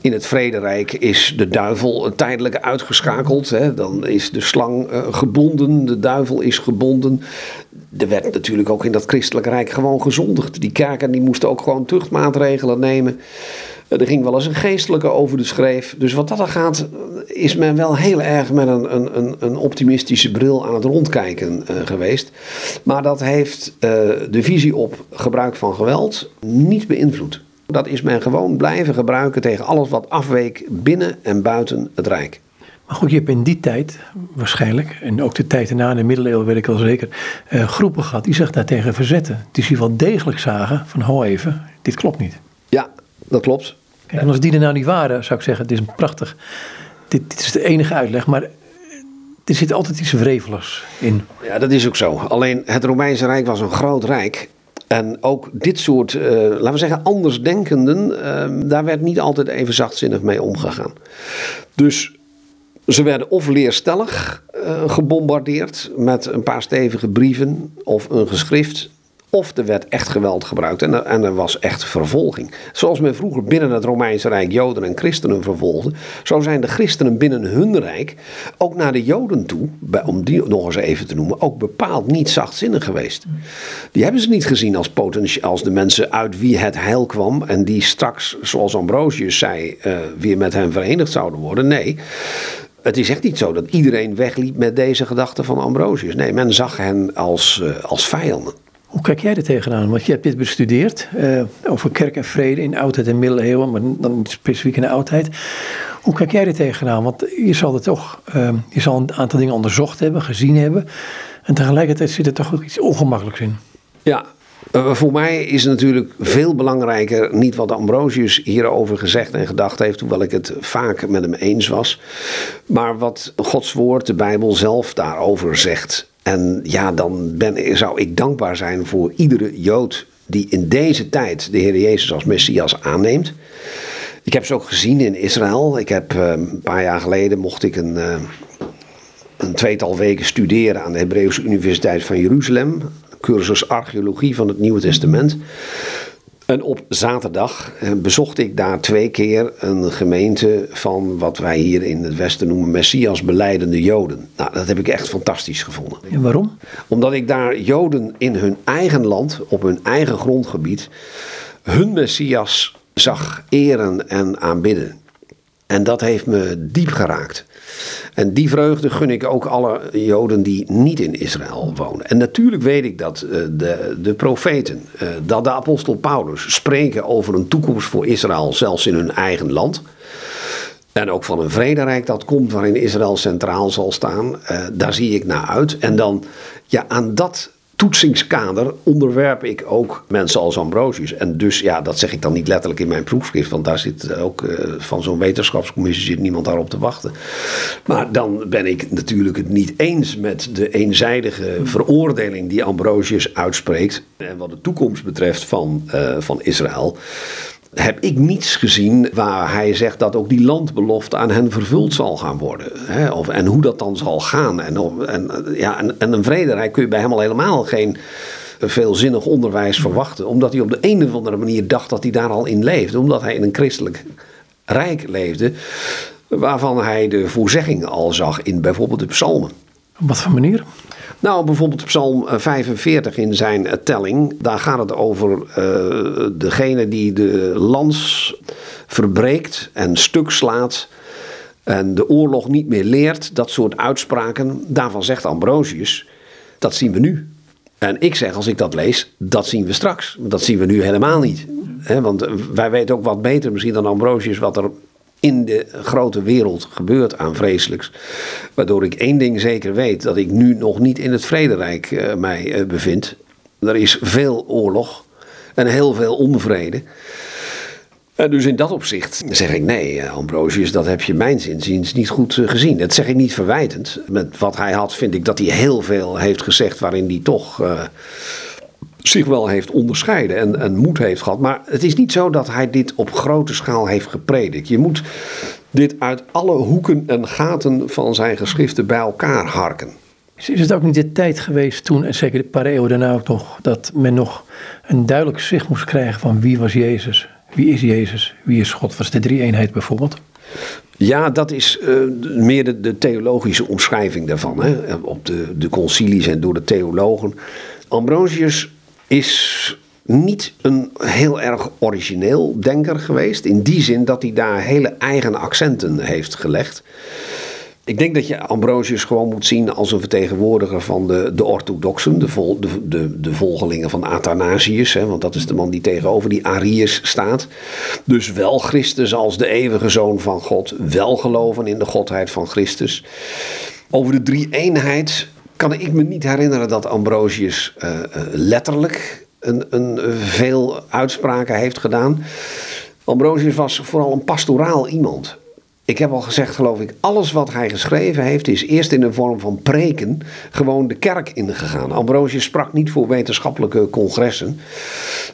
in het Vrederijk is de duivel tijdelijk uitgeschakeld. Hè, dan is de slang uh, gebonden, de duivel is gebonden. Er werd natuurlijk ook in dat christelijk rijk gewoon gezondigd. Die kerken die moesten ook gewoon tuchtmaatregelen nemen. Er ging wel eens een geestelijke over de schreef. Dus wat dat er gaat, is men wel heel erg met een, een, een optimistische bril aan het rondkijken uh, geweest. Maar dat heeft uh, de visie op gebruik van geweld niet beïnvloed. Dat is men gewoon blijven gebruiken tegen alles wat afweek binnen en buiten het Rijk. Maar goed, je hebt in die tijd waarschijnlijk, en ook de tijd erna in de middeleeuwen weet ik wel zeker, uh, groepen gehad die zich daartegen verzetten. Die zich wel degelijk zagen van, ho even, dit klopt niet. Ja, dat klopt. Kijk, en als die er nou niet waren, zou ik zeggen, dit is een prachtig, dit, dit is de enige uitleg, maar er zit altijd iets wrevelers in. Ja, dat is ook zo. Alleen het Romeinse Rijk was een groot rijk. En ook dit soort, uh, laten we zeggen, andersdenkenden, uh, daar werd niet altijd even zachtzinnig mee omgegaan. Dus ze werden of leerstellig uh, gebombardeerd met een paar stevige brieven of een geschrift. Of er werd echt geweld gebruikt en er, en er, was echt vervolging. Zoals men vroeger binnen het Romeinse Rijk Joden en christenen vervolgde, zo zijn de christenen binnen hun rijk ook naar de Joden toe, om die nog eens even te noemen, ook bepaald niet zachtzinnig geweest. Die hebben ze niet gezien als, als de mensen uit wie het heil kwam en die straks, zoals Ambrosius zei, uh, weer met hen verenigd zouden worden. Nee. Het is echt niet zo dat iedereen wegliep met deze gedachten van Ambrosius. Nee, men zag hen als, uh, als vijanden. Hoe kijk jij er tegenaan? Want je hebt dit bestudeerd uh, over kerk en vrede in oudheid en middeleeuwen, maar dan specifiek in de oudheid. Hoe kijk jij er tegenaan? Want je zal het toch, uh, je zal een aantal dingen onderzocht hebben, gezien hebben. En tegelijkertijd zit er toch ook iets ongemakkelijks in. Ja, uh, voor mij is natuurlijk veel belangrijker niet wat Ambrosius hierover gezegd en gedacht heeft, hoewel ik het vaak met hem eens was, maar wat Gods woord, de Bijbel zelf daarover zegt. En ja, dan ben, zou ik dankbaar zijn voor iedere Jood die in deze tijd de Heer Jezus als Messias aanneemt. Ik heb ze ook gezien in Israël. Ik heb uh, een paar jaar geleden mocht ik een, uh, een tweetal weken studeren aan de Hebreeuwse Universiteit van Jeruzalem cursus archeologie van het Nieuwe Testament. En op zaterdag eh, bezocht ik daar twee keer een gemeente van wat wij hier in het Westen noemen Messias beleidende Joden. Nou, dat heb ik echt fantastisch gevonden. En waarom? Omdat ik daar Joden in hun eigen land, op hun eigen grondgebied, hun Messias zag eren en aanbidden. En dat heeft me diep geraakt. En die vreugde gun ik ook alle Joden die niet in Israël wonen. En natuurlijk weet ik dat uh, de, de profeten, uh, dat de apostel Paulus spreken over een toekomst voor Israël, zelfs in hun eigen land. En ook van een vrederijk dat komt waarin Israël centraal zal staan. Uh, daar zie ik naar uit. En dan ja, aan dat toetsingskader onderwerp ik ook mensen als Ambrosius. En dus, ja, dat zeg ik dan niet letterlijk in mijn proefschrift, want daar zit ook uh, van zo'n wetenschapscommissie zit niemand daarop te wachten. Maar dan ben ik natuurlijk het niet eens met de eenzijdige veroordeling die Ambrosius uitspreekt. En wat de toekomst betreft van, uh, van Israël heb ik niets gezien waar hij zegt dat ook die landbelofte aan hen vervuld zal gaan worden. Hè? Of, en hoe dat dan zal gaan. En, en, ja, en, en een vrederijk kun je bij hem al helemaal geen veelzinnig onderwijs verwachten. Omdat hij op de een of andere manier dacht dat hij daar al in leefde. Omdat hij in een christelijk rijk leefde. Waarvan hij de voorzegging al zag in bijvoorbeeld de psalmen. Op wat voor manier? Nou, bijvoorbeeld Psalm 45 in zijn telling. Daar gaat het over uh, degene die de lans verbreekt en stuk slaat. En de oorlog niet meer leert. Dat soort uitspraken. Daarvan zegt Ambrosius. Dat zien we nu. En ik zeg, als ik dat lees, dat zien we straks. Dat zien we nu helemaal niet. Want wij weten ook wat beter misschien dan Ambrosius wat er in de grote wereld gebeurt aan vreselijks. Waardoor ik één ding zeker weet: dat ik nu nog niet in het Vrederijk uh, mij uh, bevind. Er is veel oorlog en heel veel onvrede. En dus in dat opzicht zeg ik nee, eh, Ambrosius, dat heb je mijns inziens niet goed gezien. Dat zeg ik niet verwijtend. Met wat hij had, vind ik dat hij heel veel heeft gezegd waarin hij toch zich wel heeft onderscheiden en, en moed heeft gehad. Maar het is niet zo dat hij dit op grote schaal heeft gepredikt. Je moet dit uit alle hoeken en gaten van zijn geschriften bij elkaar harken. Is het ook niet de tijd geweest toen, en zeker een paar eeuwen daarna ook nog, dat men nog een duidelijk zicht moest krijgen van wie was Jezus? Wie is Jezus? Wie is God? Was de drie-eenheid bijvoorbeeld? Ja, dat is uh, meer de, de, theologische omschrijving daarvan. Hè? Op de, de concilies en door de theologen. Ambrosius is niet een heel erg origineel denker geweest. In die zin dat hij daar hele eigen accenten heeft gelegd. Ik denk dat je Ambrosius gewoon moet zien als een vertegenwoordiger van de, de orthodoxen, de, vol, de, de, de volgelingen van Athanasius, hè, want dat is de man die tegenover die Arius staat. Dus wel Christus als de eeuwige zoon van God, wel geloven in de godheid van Christus. Over de drie eenheid kan ik me niet herinneren dat Ambrosius uh, uh, letterlijk een, een, veel uitspraken heeft gedaan. Ambrosius was vooral een pastoraal iemand. Ik heb al gezegd, geloof ik, alles wat hij geschreven heeft is eerst in de vorm van preken gewoon de kerk ingegaan. Ambrosius sprak niet voor wetenschappelijke congressen.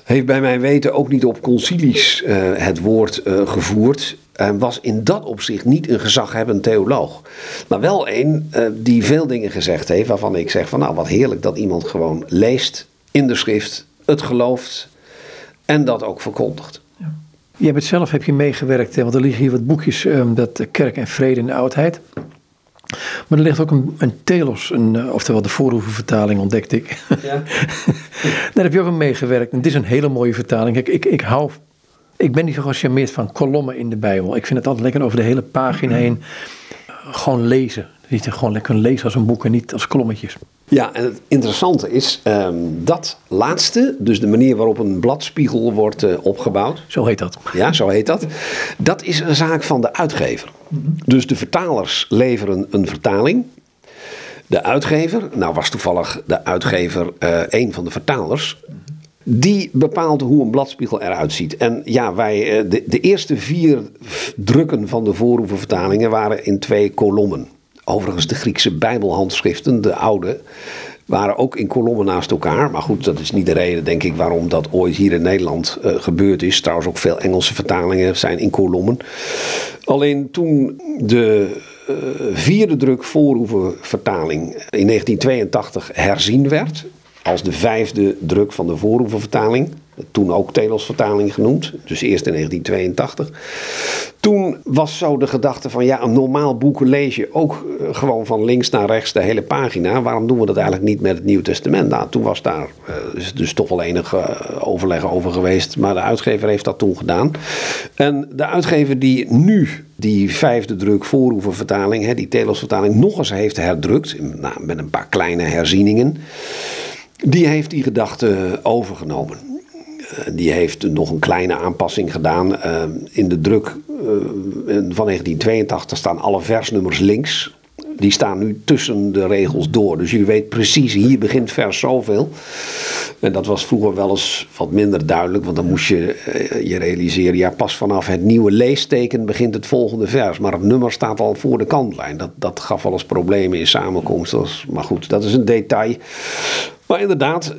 Heeft bij mijn weten ook niet op concilies het woord gevoerd. En was in dat opzicht niet een gezaghebbend theoloog. Maar wel een uh, die veel dingen gezegd heeft waarvan ik zeg van nou wat heerlijk dat iemand gewoon leest in de schrift, het gelooft en dat ook verkondigt. Je hebt het zelf heb je meegewerkt, want er liggen hier wat boekjes, um, dat Kerk en Vrede in de Oudheid. Maar er ligt ook een, een telos, een, oftewel de voorhoevenvertaling ontdekte ik. Ja. Daar heb je ook aan meegewerkt. En het is een hele mooie vertaling. Ik, ik, ik hou, ik ben niet zo gecharmeerd van kolommen in de Bijbel. Ik vind het altijd lekker over de hele pagina heen gewoon lezen. Niet gewoon lekker lezen als een boek en niet als kolommetjes. Ja, en het interessante is um, dat laatste, dus de manier waarop een bladspiegel wordt uh, opgebouwd. Zo heet dat. Ja, zo heet dat. Dat is een zaak van de uitgever. -hmm. Dus de vertalers leveren een vertaling. De uitgever, nou was toevallig de uitgever uh, een van de vertalers. Die bepaalt hoe een bladspiegel eruit ziet. En ja, wij, eh, de, de eerste vier drukken van de voorhoevenvertalingen waren in twee kolommen. Overigens, de Griekse Bijbelhandschriften, de oude, waren ook in kolommen naast elkaar. Maar goed, dat is niet de reden, denk ik, waarom dat ooit hier in Nederland uh, gebeurd is. Trouwens, ook veel Engelse vertalingen zijn in kolommen. Alleen toen de uh, vierde druk voorhoevenvertaling in 1982 herzien werd, als de vijfde druk van de voorhoevenvertaling. Toen ook Telos-vertaling genoemd, dus eerst in 1982. Toen was zo de gedachte van ja, een normaal boek lees je ook eh, gewoon van links naar rechts de hele pagina. Waarom doen we dat eigenlijk niet met het Nieuw Testament? Nou, toen was daar uh, dus, toch wel enig uh, overleg over geweest, maar de uitgever heeft dat toen gedaan. En de uitgever die nu die vijfde druk voorhoevenvertaling, die Telos-vertaling, nog eens heeft herdrukt, nou, met een paar kleine herzieningen die heeft die gedachte overgenomen. Eh, die heeft nog een kleine aanpassing gedaan. Eh, in de druk eh, van 1982 staan alle versnummers links. Die staan nu tussen de regels door. Dus je weet precies, hier begint vers zoveel. En dat was vroeger wel eens wat minder duidelijk. Want dan moest je je realiseren, ja, pas vanaf het nieuwe leesteken begint het volgende vers. Maar het nummer staat al voor de kantlijn. Dat, dat gaf wel eens problemen in samenkomsten. Maar goed, dat is een detail. Maar inderdaad,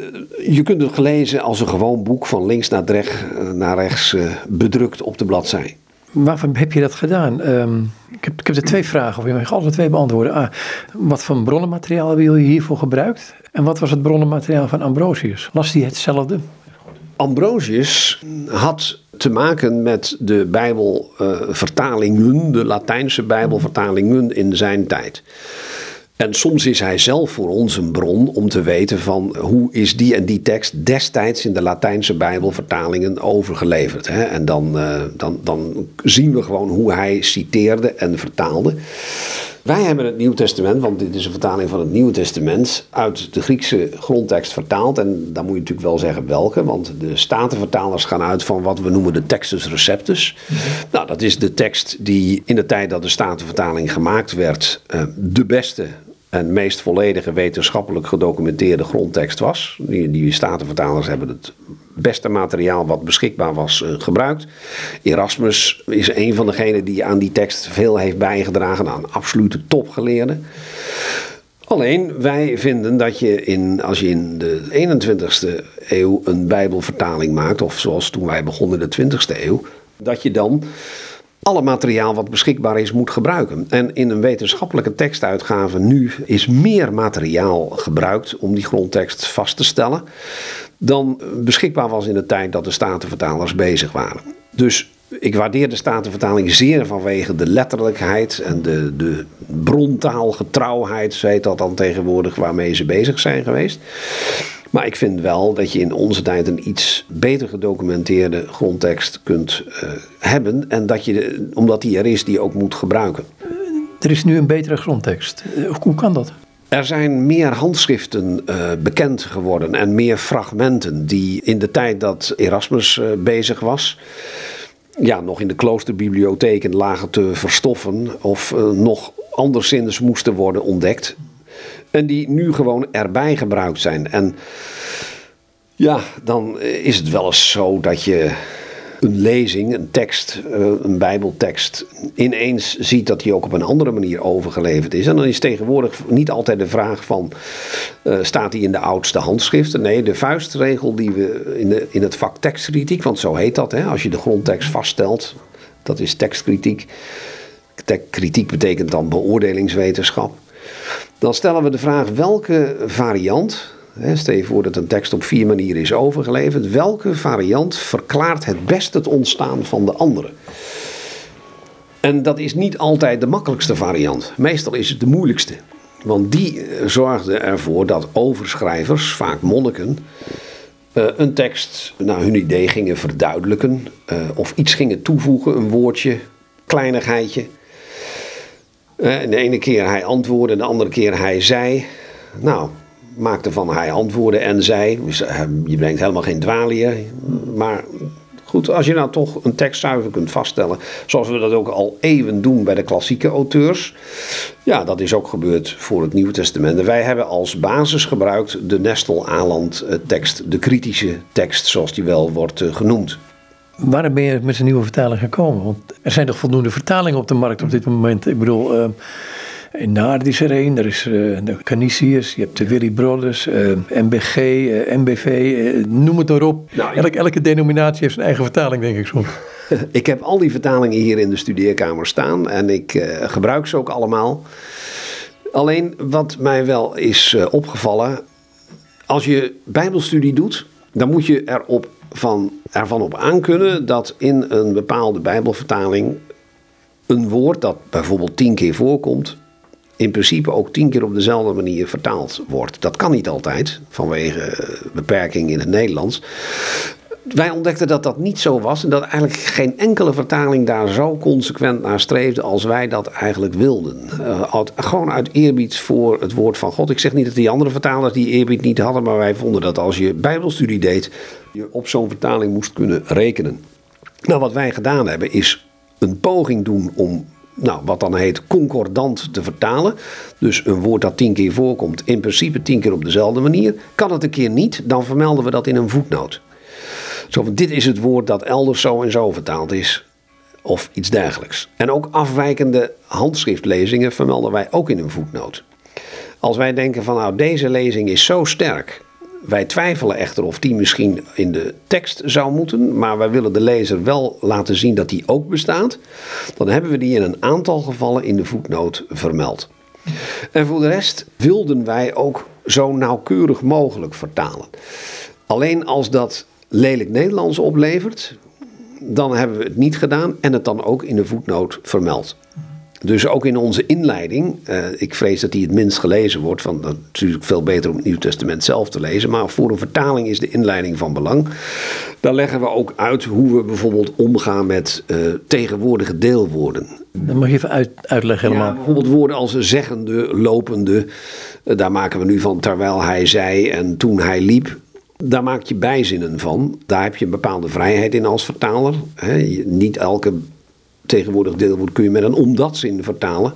je kunt het gelezen als een gewoon boek van links naar, rechts, naar rechts bedrukt op de bladzij. Waarvan heb je dat gedaan? Um, ik, heb, er twee vragen, of je mag alle twee beantwoorden. Ah, wat voor bronnenmateriaal heb je hiervoor gebruikt? En wat was het bronnenmateriaal van Ambrosius? Las hij hetzelfde? Ambrosius had te maken met de Bijbelvertalingen, de Latijnse Bijbelvertalingen in zijn tijd. En soms is hij zelf voor ons een bron om te weten van hoe is die en die tekst destijds in de Latijnse Bijbelvertalingen overgeleverd. Hè? En dan, uh, dan, dan zien we gewoon hoe hij citeerde en vertaalde. Wij hebben het Nieuw Testament, want dit is een vertaling van het Nieuwe Testament, uit de Griekse grondtekst vertaald. En dan moet je natuurlijk wel zeggen welke, want de Statenvertalers gaan uit van wat we noemen de Textus Receptus. -hmm. Nou, dat is de tekst die in de tijd dat de Statenvertaling gemaakt werd, uh, de beste en meest volledige wetenschappelijk gedocumenteerde grondtekst was. Die, die Statenvertalers hebben het beste materiaal wat beschikbaar was uh, gebruikt. Erasmus is een van degenen die aan die tekst veel heeft bijgedragen aan absolute topgeleerden. Alleen wij vinden dat je in, als je in de 21ste eeuw een Bijbelvertaling maakt, of zoals toen wij begonnen in de 20ste eeuw, dat je dan alle materiaal wat beschikbaar is moet gebruiken. En in een wetenschappelijke tekstuitgave nu is meer materiaal gebruikt om die grondtekst vast te stellen dan beschikbaar was in de tijd dat de statenvertalers bezig waren. Dus ik waardeer de statenvertaling zeer vanwege de letterlijkheid en de, de brontaalgetrouwheid, zo heet dat dan tegenwoordig, waarmee ze bezig zijn geweest. Maar ik vind wel dat je in onze tijd een iets beter gedocumenteerde grondtekst kunt uh, hebben. En dat je, omdat die er is, die ook moet gebruiken. Er is nu een betere grondtekst. Hoe kan dat? Er zijn meer handschriften uh, bekend geworden en meer fragmenten die in de tijd dat Erasmus uh, bezig was, ja, nog in de kloosterbibliotheken lagen te verstoffen of uh, nog anderszins moesten worden ontdekt. En die nu gewoon erbij gebruikt zijn. En ja, dan is het wel eens zo dat je een lezing, een tekst, eh, een bijbeltekst, ineens ziet dat die ook op een andere manier overgeleverd is. En dan is tegenwoordig niet altijd de vraag van, uh, staat die in de oudste handschriften? Nee, de vuistregel die we in, de, in het vak tekstkritiek, want zo heet dat, hè, als je de grondtekst vaststelt, dat is tekstkritiek. Kritiek betekent dan beoordelingswetenschap. Dan stellen we de vraag welke variant, stel je voor dat een tekst op vier manieren is overgeleverd, welke variant verklaart het best het ontstaan van de andere? En dat is niet altijd de makkelijkste variant. Meestal is het de moeilijkste. Want die eh, zorgde ervoor dat overschrijvers, vaak monniken, uh, een tekst naar hun idee gingen verduidelijken. Uh, of iets gingen toevoegen, een woordje, kleinigheidje. Uh, de ene keer hij antwoordde, de andere keer hij zei. Nou, maakte van hij antwoordde en zei. Dus, je brengt helemaal geen dwaliën, maar Goed, als je nou toch een tekst zuiver kunt vaststellen, zoals we dat ook al eeuwen doen bij de klassieke auteurs. Ja, dat is ook gebeurd voor het Nieuwe Testament. En wij hebben als basis gebruikt de Nestel-Aland eh, tekst, de kritische tekst, zoals die wel wordt eh, genoemd. Waarom ben je met zijn nieuwe vertaling gekomen? Want er zijn toch voldoende vertalingen op de markt op dit moment. Ik bedoel, uh, in Naard is er een, er is uh, de Canisius, je hebt de Willy Brothers, uh, MBG, MBV, noem het maar op. Nou, elke, elke denominatie heeft zijn eigen vertaling, denk ik soms. ik heb al die vertalingen hier in de studeerkamer staan en ik gebruik ze ook allemaal. Alleen wat mij wel is opgevallen, als je Bijbelstudie doet, dan moet je erop van, ervan op aankunnen dat in een bepaalde Bijbelvertaling een woord dat bijvoorbeeld tien keer voorkomt, in principe ook tien keer op dezelfde manier vertaald wordt. Dat kan niet altijd, vanwege eh, beperking in het Nederlands. Wij ontdekten dat dat niet zo was en dat eigenlijk geen enkele vertaling daar zo consequent naar streefde als wij dat eigenlijk wilden. Uh, gewoon uit eerbied voor het woord van God. Ik zeg niet dat die andere vertalers die eerbied niet hadden, maar wij vonden dat als je Bijbelstudie deed, je op zo'n vertaling moest kunnen rekenen. Nou, wat wij gedaan hebben is een poging doen om nou, wat dan heet concordant te vertalen. Dus een woord dat tien keer voorkomt, in principe tien keer op dezelfde manier. Kan het een keer niet, dan vermelden we dat in een voetnoot. Zo van, dit is het woord dat elders zo en zo vertaald is. Of iets dergelijks. En ook afwijkende handschriftlezingen vermelden wij ook in een voetnoot. Als wij denken van nou deze lezing is zo sterk. Wij twijfelen echter of die misschien in de tekst zou moeten, maar wij willen de lezer wel laten zien dat die ook bestaat. Dan hebben we die in een aantal gevallen in de voetnoot vermeld. En voor de rest wilden wij ook zo nauwkeurig mogelijk vertalen. Alleen als dat lelijk Nederlands oplevert, dan hebben we het niet gedaan en het dan ook in de voetnoot vermeld. Dus ook in onze inleiding, uh, ik vrees dat die het minst gelezen wordt, want dat is natuurlijk veel beter om het Nieuw Testament zelf te lezen. Maar voor een vertaling is de inleiding van belang. Daar leggen we ook uit hoe we bijvoorbeeld omgaan met uh, tegenwoordige deelwoorden. Dat mag je even uit, uitleggen helemaal. Ja, bijvoorbeeld woorden als zeggende, lopende. Uh, daar maken we nu van terwijl hij zei en toen hij liep daar maak je bijzinnen van. Daar heb je een bepaalde vrijheid in als vertaler. niet elke tegenwoordig deelwoord kun je met een omdatzin vertalen.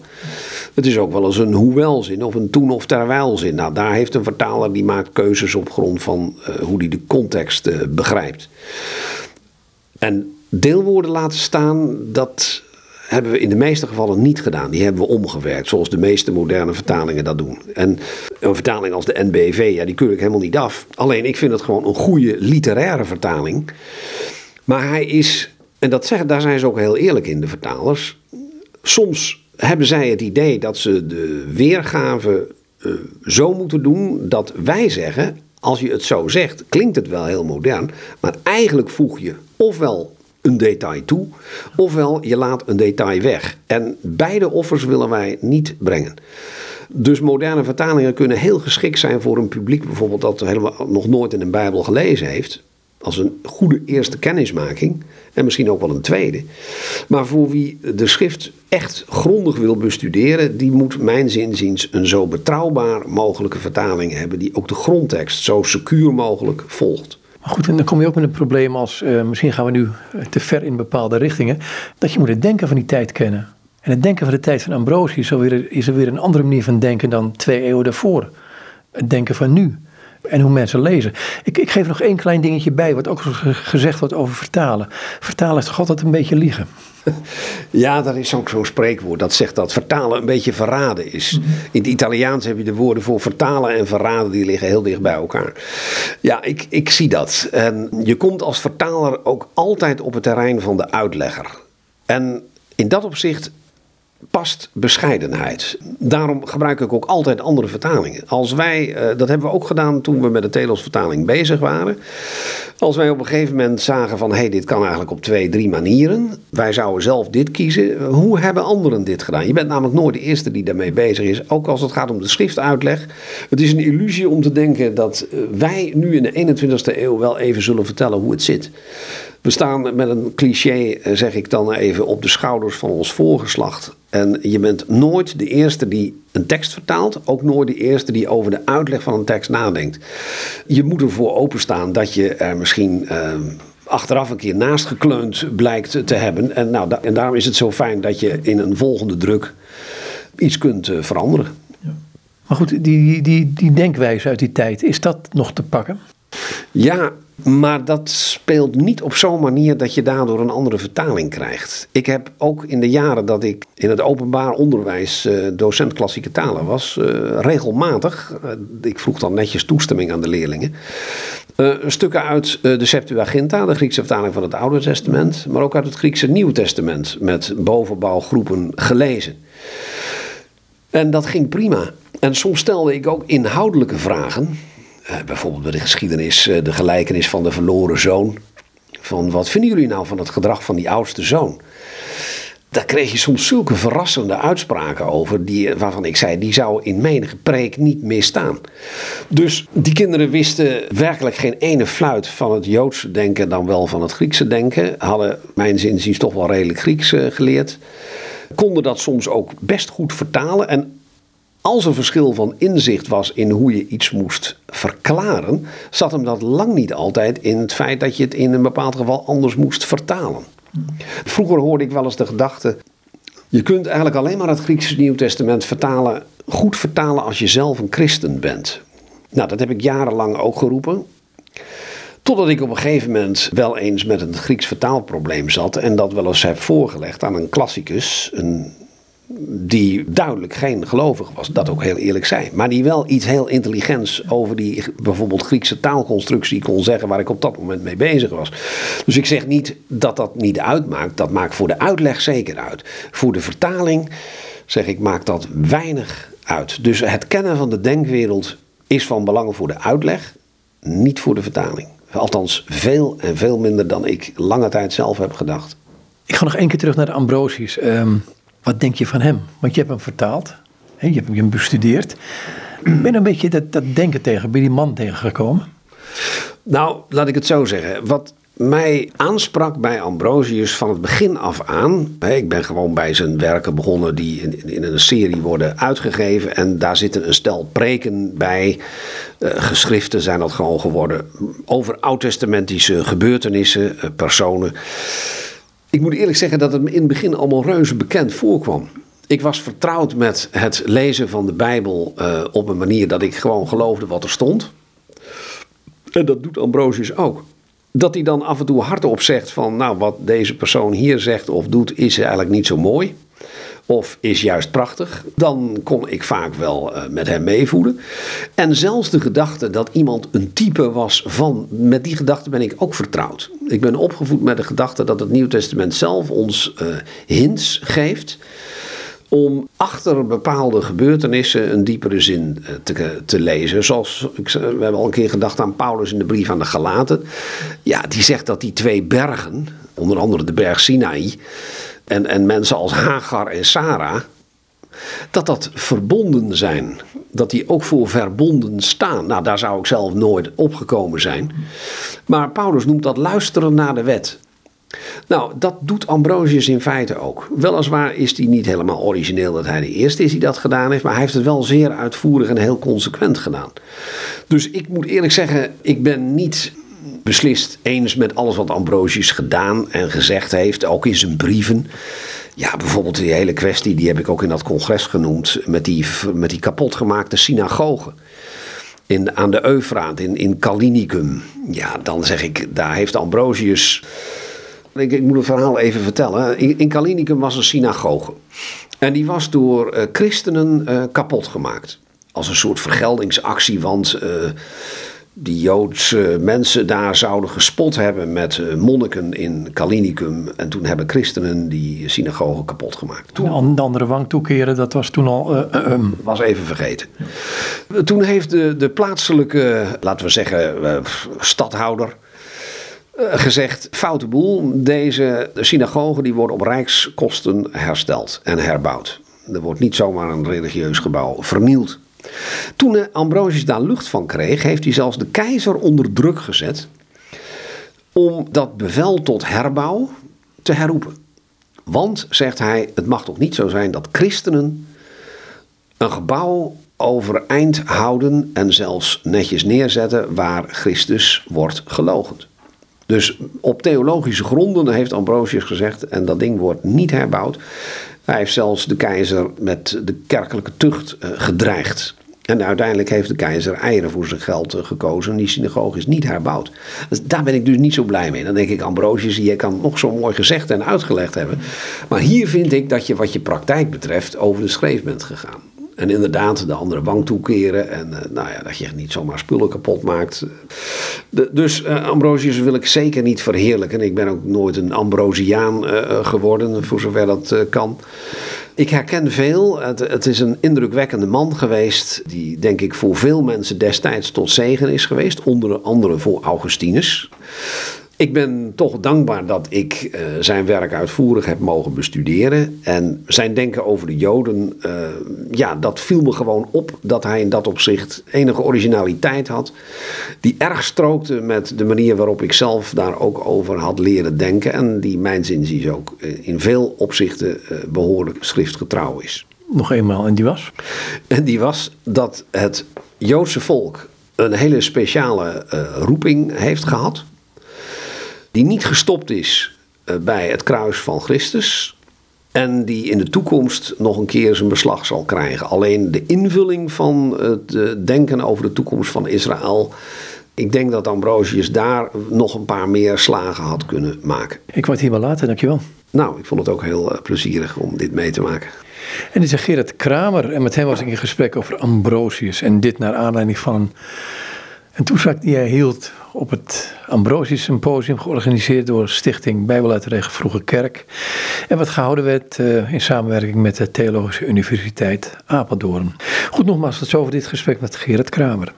Het is ook wel eens een hoewelzin of een toen of terwijlzin. Nou, daar heeft een vertaler die maakt keuzes op grond van uh, hoe hij de context uh, begrijpt. En deelwoorden laten staan, dat hebben we in de meeste gevallen niet gedaan. Die hebben we omgewerkt, zoals de meeste moderne vertalingen dat doen. En een vertaling als de NBV, ja, die keur ik helemaal niet af. Alleen ik vind het gewoon een goede literaire vertaling. Maar hij is, en dat zeggen, daar zijn ze ook heel eerlijk in, de vertalers. Soms hebben zij het idee dat ze de weergave uh, zo moeten doen dat wij zeggen, als je het zo zegt, klinkt het wel heel modern, maar eigenlijk voeg je ofwel een detail toe, ofwel je laat een detail weg. En beide offers willen wij niet brengen. Dus moderne vertalingen kunnen heel geschikt zijn voor een publiek bijvoorbeeld dat helemaal nog nooit in een Bijbel gelezen heeft. Als een goede eerste kennismaking. En misschien ook wel een tweede. Maar voor wie de schrift echt grondig wil bestuderen, die moet mijn zinziens een zo betrouwbaar mogelijke vertaling hebben. Die ook de grondtekst zo secuur mogelijk volgt. Goed, en dan kom je ook met een probleem als, uh, misschien gaan we nu te ver in bepaalde richtingen, dat je moet het denken van die tijd kennen. En het denken van de tijd van Ambrosius is, weer, is er weer een andere manier van denken dan twee eeuwen daarvoor. Het denken van nu en hoe mensen lezen. Ik, ik geef nog één klein dingetje bij, wat ook gezegd wordt over vertalen. Vertalen is toch altijd een beetje liegen? Ja, dat is ook zo'n spreekwoord dat zegt dat vertalen een beetje verraden is. Mhm. In het Italiaans heb je de woorden voor vertalen en verraden, die liggen heel dicht bij elkaar. Ja, ik, ik zie dat. En je komt als vertaler ook altijd op het terrein van de uitlegger. En in dat opzicht past bescheidenheid. Daarom gebruik ik ook altijd andere vertalingen. Als wij, eh, dat hebben we ook gedaan toen we met de Telos-vertaling bezig waren. Als wij op een gegeven moment zagen van, hé, hey, dit kan eigenlijk op twee, drie manieren. Wij zouden zelf dit kiezen. Hoe hebben anderen dit gedaan? Je bent namelijk nooit de eerste die daarmee bezig is. Ook als het gaat om de schriftuitleg. Het is een illusie om te denken dat eh, wij nu in de 21ste eeuw wel even zullen vertellen hoe het zit. We staan met een cliché, eh, zeg ik dan even, op de schouders van ons voorgeslacht. En je bent nooit de eerste die een tekst vertaalt, ook nooit de eerste die over de uitleg van een tekst nadenkt. Je moet ervoor openstaan dat je er misschien. Uh, achteraf een keer naast gekleund blijkt te hebben. En, nou, en daarom is het zo fijn dat je in een volgende druk iets kunt eh, veranderen. Maar goed, die, die, die denkwijze uit die tijd, is dat nog te pakken? Ja, maar dat speelt niet op zo'n manier dat je daardoor een andere vertaling krijgt. Ik heb ook in de jaren dat ik in het openbaar onderwijs uh, docent klassieke talen was, uh, regelmatig, uh, ik vroeg dan netjes toestemming aan de leerlingen, stukken uit de Septuaginta, de Griekse vertaling van het Oude Testament, maar ook uit het Griekse Nieuwe Testament met bovenbouwgroepen gelezen. En dat ging prima. En soms stelde ik ook inhoudelijke vragen. Uh, bijvoorbeeld bij de geschiedenis, uh, de gelijkenis van de verloren zoon. Van wat vinden jullie nou van het gedrag van die oudste zoon? Daar kreeg je soms zulke verrassende uitspraken over, die, waarvan ik zei, die zou in menige preek niet meer staan. Dus die kinderen wisten werkelijk geen ene fluit van het Joodse denken dan wel van het Griekse denken. Hadden, mijn zinziens, toch wel redelijk Grieks geleerd. Konden dat soms ook best goed vertalen. En als er verschil van inzicht was in hoe je iets moest verklaren, zat hem dat lang niet altijd in het feit dat je het in een bepaald geval anders moest vertalen. Vroeger hoorde ik wel eens de gedachte: je kunt eigenlijk alleen maar het Griekse Nieuw Testament vertalen, goed vertalen als je zelf een christen bent. Nou, dat heb ik jarenlang ook geroepen. Totdat ik op een gegeven moment wel eens met een Grieks vertaalprobleem zat en dat wel eens heb voorgelegd aan een klassicus, een die duidelijk geen gelovige was, dat ook heel eerlijk zei. Maar die wel iets heel intelligents over die bijvoorbeeld Griekse taalconstructie kon zeggen waar ik op dat moment mee bezig was. Dus ik zeg niet dat dat niet uitmaakt, dat maakt voor de uitleg zeker uit. Voor de vertaling zeg ik maakt dat weinig uit. Dus het kennen van de denkwereld is van belang voor de uitleg, niet voor de vertaling. Althans, veel en veel minder dan ik lange tijd zelf heb gedacht. Ik ga nog één keer terug naar de Ambrosius. Um, wat denk je van hem? Want je hebt hem vertaald, hè? je hebt hem bestudeerd. Ben je een beetje dat, dat denken tegen, bij die man tegengekomen? Nou, laat ik het zo zeggen. Wat mij aansprak bij Ambrosius van het begin af aan. Ik ben gewoon bij zijn werken begonnen die in, in, een serie worden uitgegeven. En daar zitten een stel preken bij. Uh, geschriften zijn dat gewoon geworden. Over oud-testamentische gebeurtenissen, uh, personen. Ik moet eerlijk zeggen dat het me in het begin allemaal reuze bekend voorkwam. Ik was vertrouwd met het lezen van de Bijbel uh, op een manier dat ik gewoon geloofde wat er stond. En dat doet Ambrosius ook. Dat hij dan af en toe hardop zegt van, nou wat deze persoon hier zegt of doet is eigenlijk niet zo mooi of is juist prachtig, dan kon ik vaak wel uh, met hem meevoelen. En zelfs de gedachte dat iemand een type was van, met die gedachte ben ik ook vertrouwd. Ik ben opgevoed met de gedachte dat het Nieuw Testament zelf ons uh, hints geeft om achter bepaalde gebeurtenissen een diepere zin eh, te, te lezen. Zoals, we hebben al een keer gedacht aan Paulus in de brief aan de Galaten. Ja, die zegt dat die twee bergen, onder andere de berg Sinaï, en, en mensen als Hagar en Sarah, dat dat verbonden zijn. Dat die ook voor verbonden staan. Nou, daar zou ik zelf nooit opgekomen zijn. Maar Paulus noemt dat luisteren naar de wet. Nou, dat doet Ambrosius in feite ook. Weliswaar is hij niet helemaal origineel dat hij de eerste is die dat gedaan heeft, maar hij heeft het wel zeer uitvoerig en heel consequent gedaan. Dus ik moet eerlijk zeggen, ik ben niet beslist eens met alles wat Ambrosius gedaan en gezegd heeft, ook in zijn brieven. Ja, bijvoorbeeld die hele kwestie, die heb ik ook in dat congres genoemd, met die, met die kapotgemaakte synagogen. In, aan de Eufraat, in, in Kalinicum. Ja, dan zeg ik, daar heeft Ambrosius. Ik, ik moet het verhaal even vertellen. In, in Kalinicum was een synagoge. En die was door uh, christenen uh, kapot gemaakt. Als een soort vergeldingsactie, want. Uh, die Joodse mensen daar zouden gespot hebben met eh, monniken in Kalinicum. En toen hebben christenen die synagoge kapot gemaakt. Toen, de andere wang toekeren, dat was toen al... Uh, uh, was even vergeten. Toen heeft de, de plaatselijke, laten we zeggen, stadhouder gezegd, foute boel. Deze synagogen die worden op rijkskosten hersteld en herbouwd. Er wordt niet zomaar een religieus gebouw vernield. Toen Ambrosius daar lucht van kreeg, heeft hij zelfs de keizer onder druk gezet om dat bevel tot herbouw te herroepen. Want, zegt hij, het mag toch niet zo zijn dat christenen een gebouw overeind houden en zelfs netjes neerzetten waar Christus wordt gelogend. Dus op theologische gronden heeft Ambrosius gezegd, en dat ding wordt niet herbouwd. Hij heeft zelfs de keizer met de kerkelijke tucht uh, gedreigd. En uiteindelijk heeft de keizer eieren voor zijn geld uh, gekozen. Die synagoge is niet herbouwd. Dus daar ben ik dus niet zo blij mee. Dan denk ik, Ambrosius, je kan nog zo mooi gezegd en uitgelegd hebben. Maar hier vind ik dat je wat je praktijk betreft over de schreef bent gegaan. En inderdaad, de andere wang toekeren. En uh, nou ja, dat je niet zomaar spullen kapot maakt. Dus uh, Ambrosius wil ik zeker niet verheerlijken. Ik ben ook nooit een Ambrosiaan geworden, voor zover dat kan. Ik herken veel. Het, is een indrukwekkende man geweest. Die, denk ik, voor veel mensen destijds tot zegen is geweest. Onder andere voor Augustinus. Ik ben toch dankbaar dat ik uh, zijn werk uitvoerig heb mogen bestuderen. En zijn denken over de Joden, uh, ja, dat viel me gewoon op dat hij in dat opzicht enige originaliteit had. Die erg strookte met de manier waarop ik zelf daar ook over had leren denken. En die mijn zinziens ook uh, in veel opzichten behoorlijk schriftgetrouw is. Nog eenmaal, en die was? En die was dat het Joodse volk een hele speciale roeping heeft gehad die niet gestopt is eh, bij het kruis van Christus. En die in de toekomst nog een keer zijn beslag zal krijgen. Alleen de invulling van het eh, denken over de toekomst van Israël. Ik denk dat Ambrosius daar nog een paar meer slagen had kunnen maken. Ik word hier wel later, dankjewel. Nou, ik vond het ook heel uh, plezierig om dit mee te maken. En die is Gerard Kramer. En met hem was ik in gesprek over Ambrosius. En dit naar aanleiding van een toespraak die hij hield op het Ambrosius Symposium, georganiseerd door Stichting Bijbel Vroege Kerk. En wat gehouden werd uh, in samenwerking met de Theologische Universiteit Apeldoorn. Goed, nogmaals, tot zover dit gesprek met Gerard Kramer.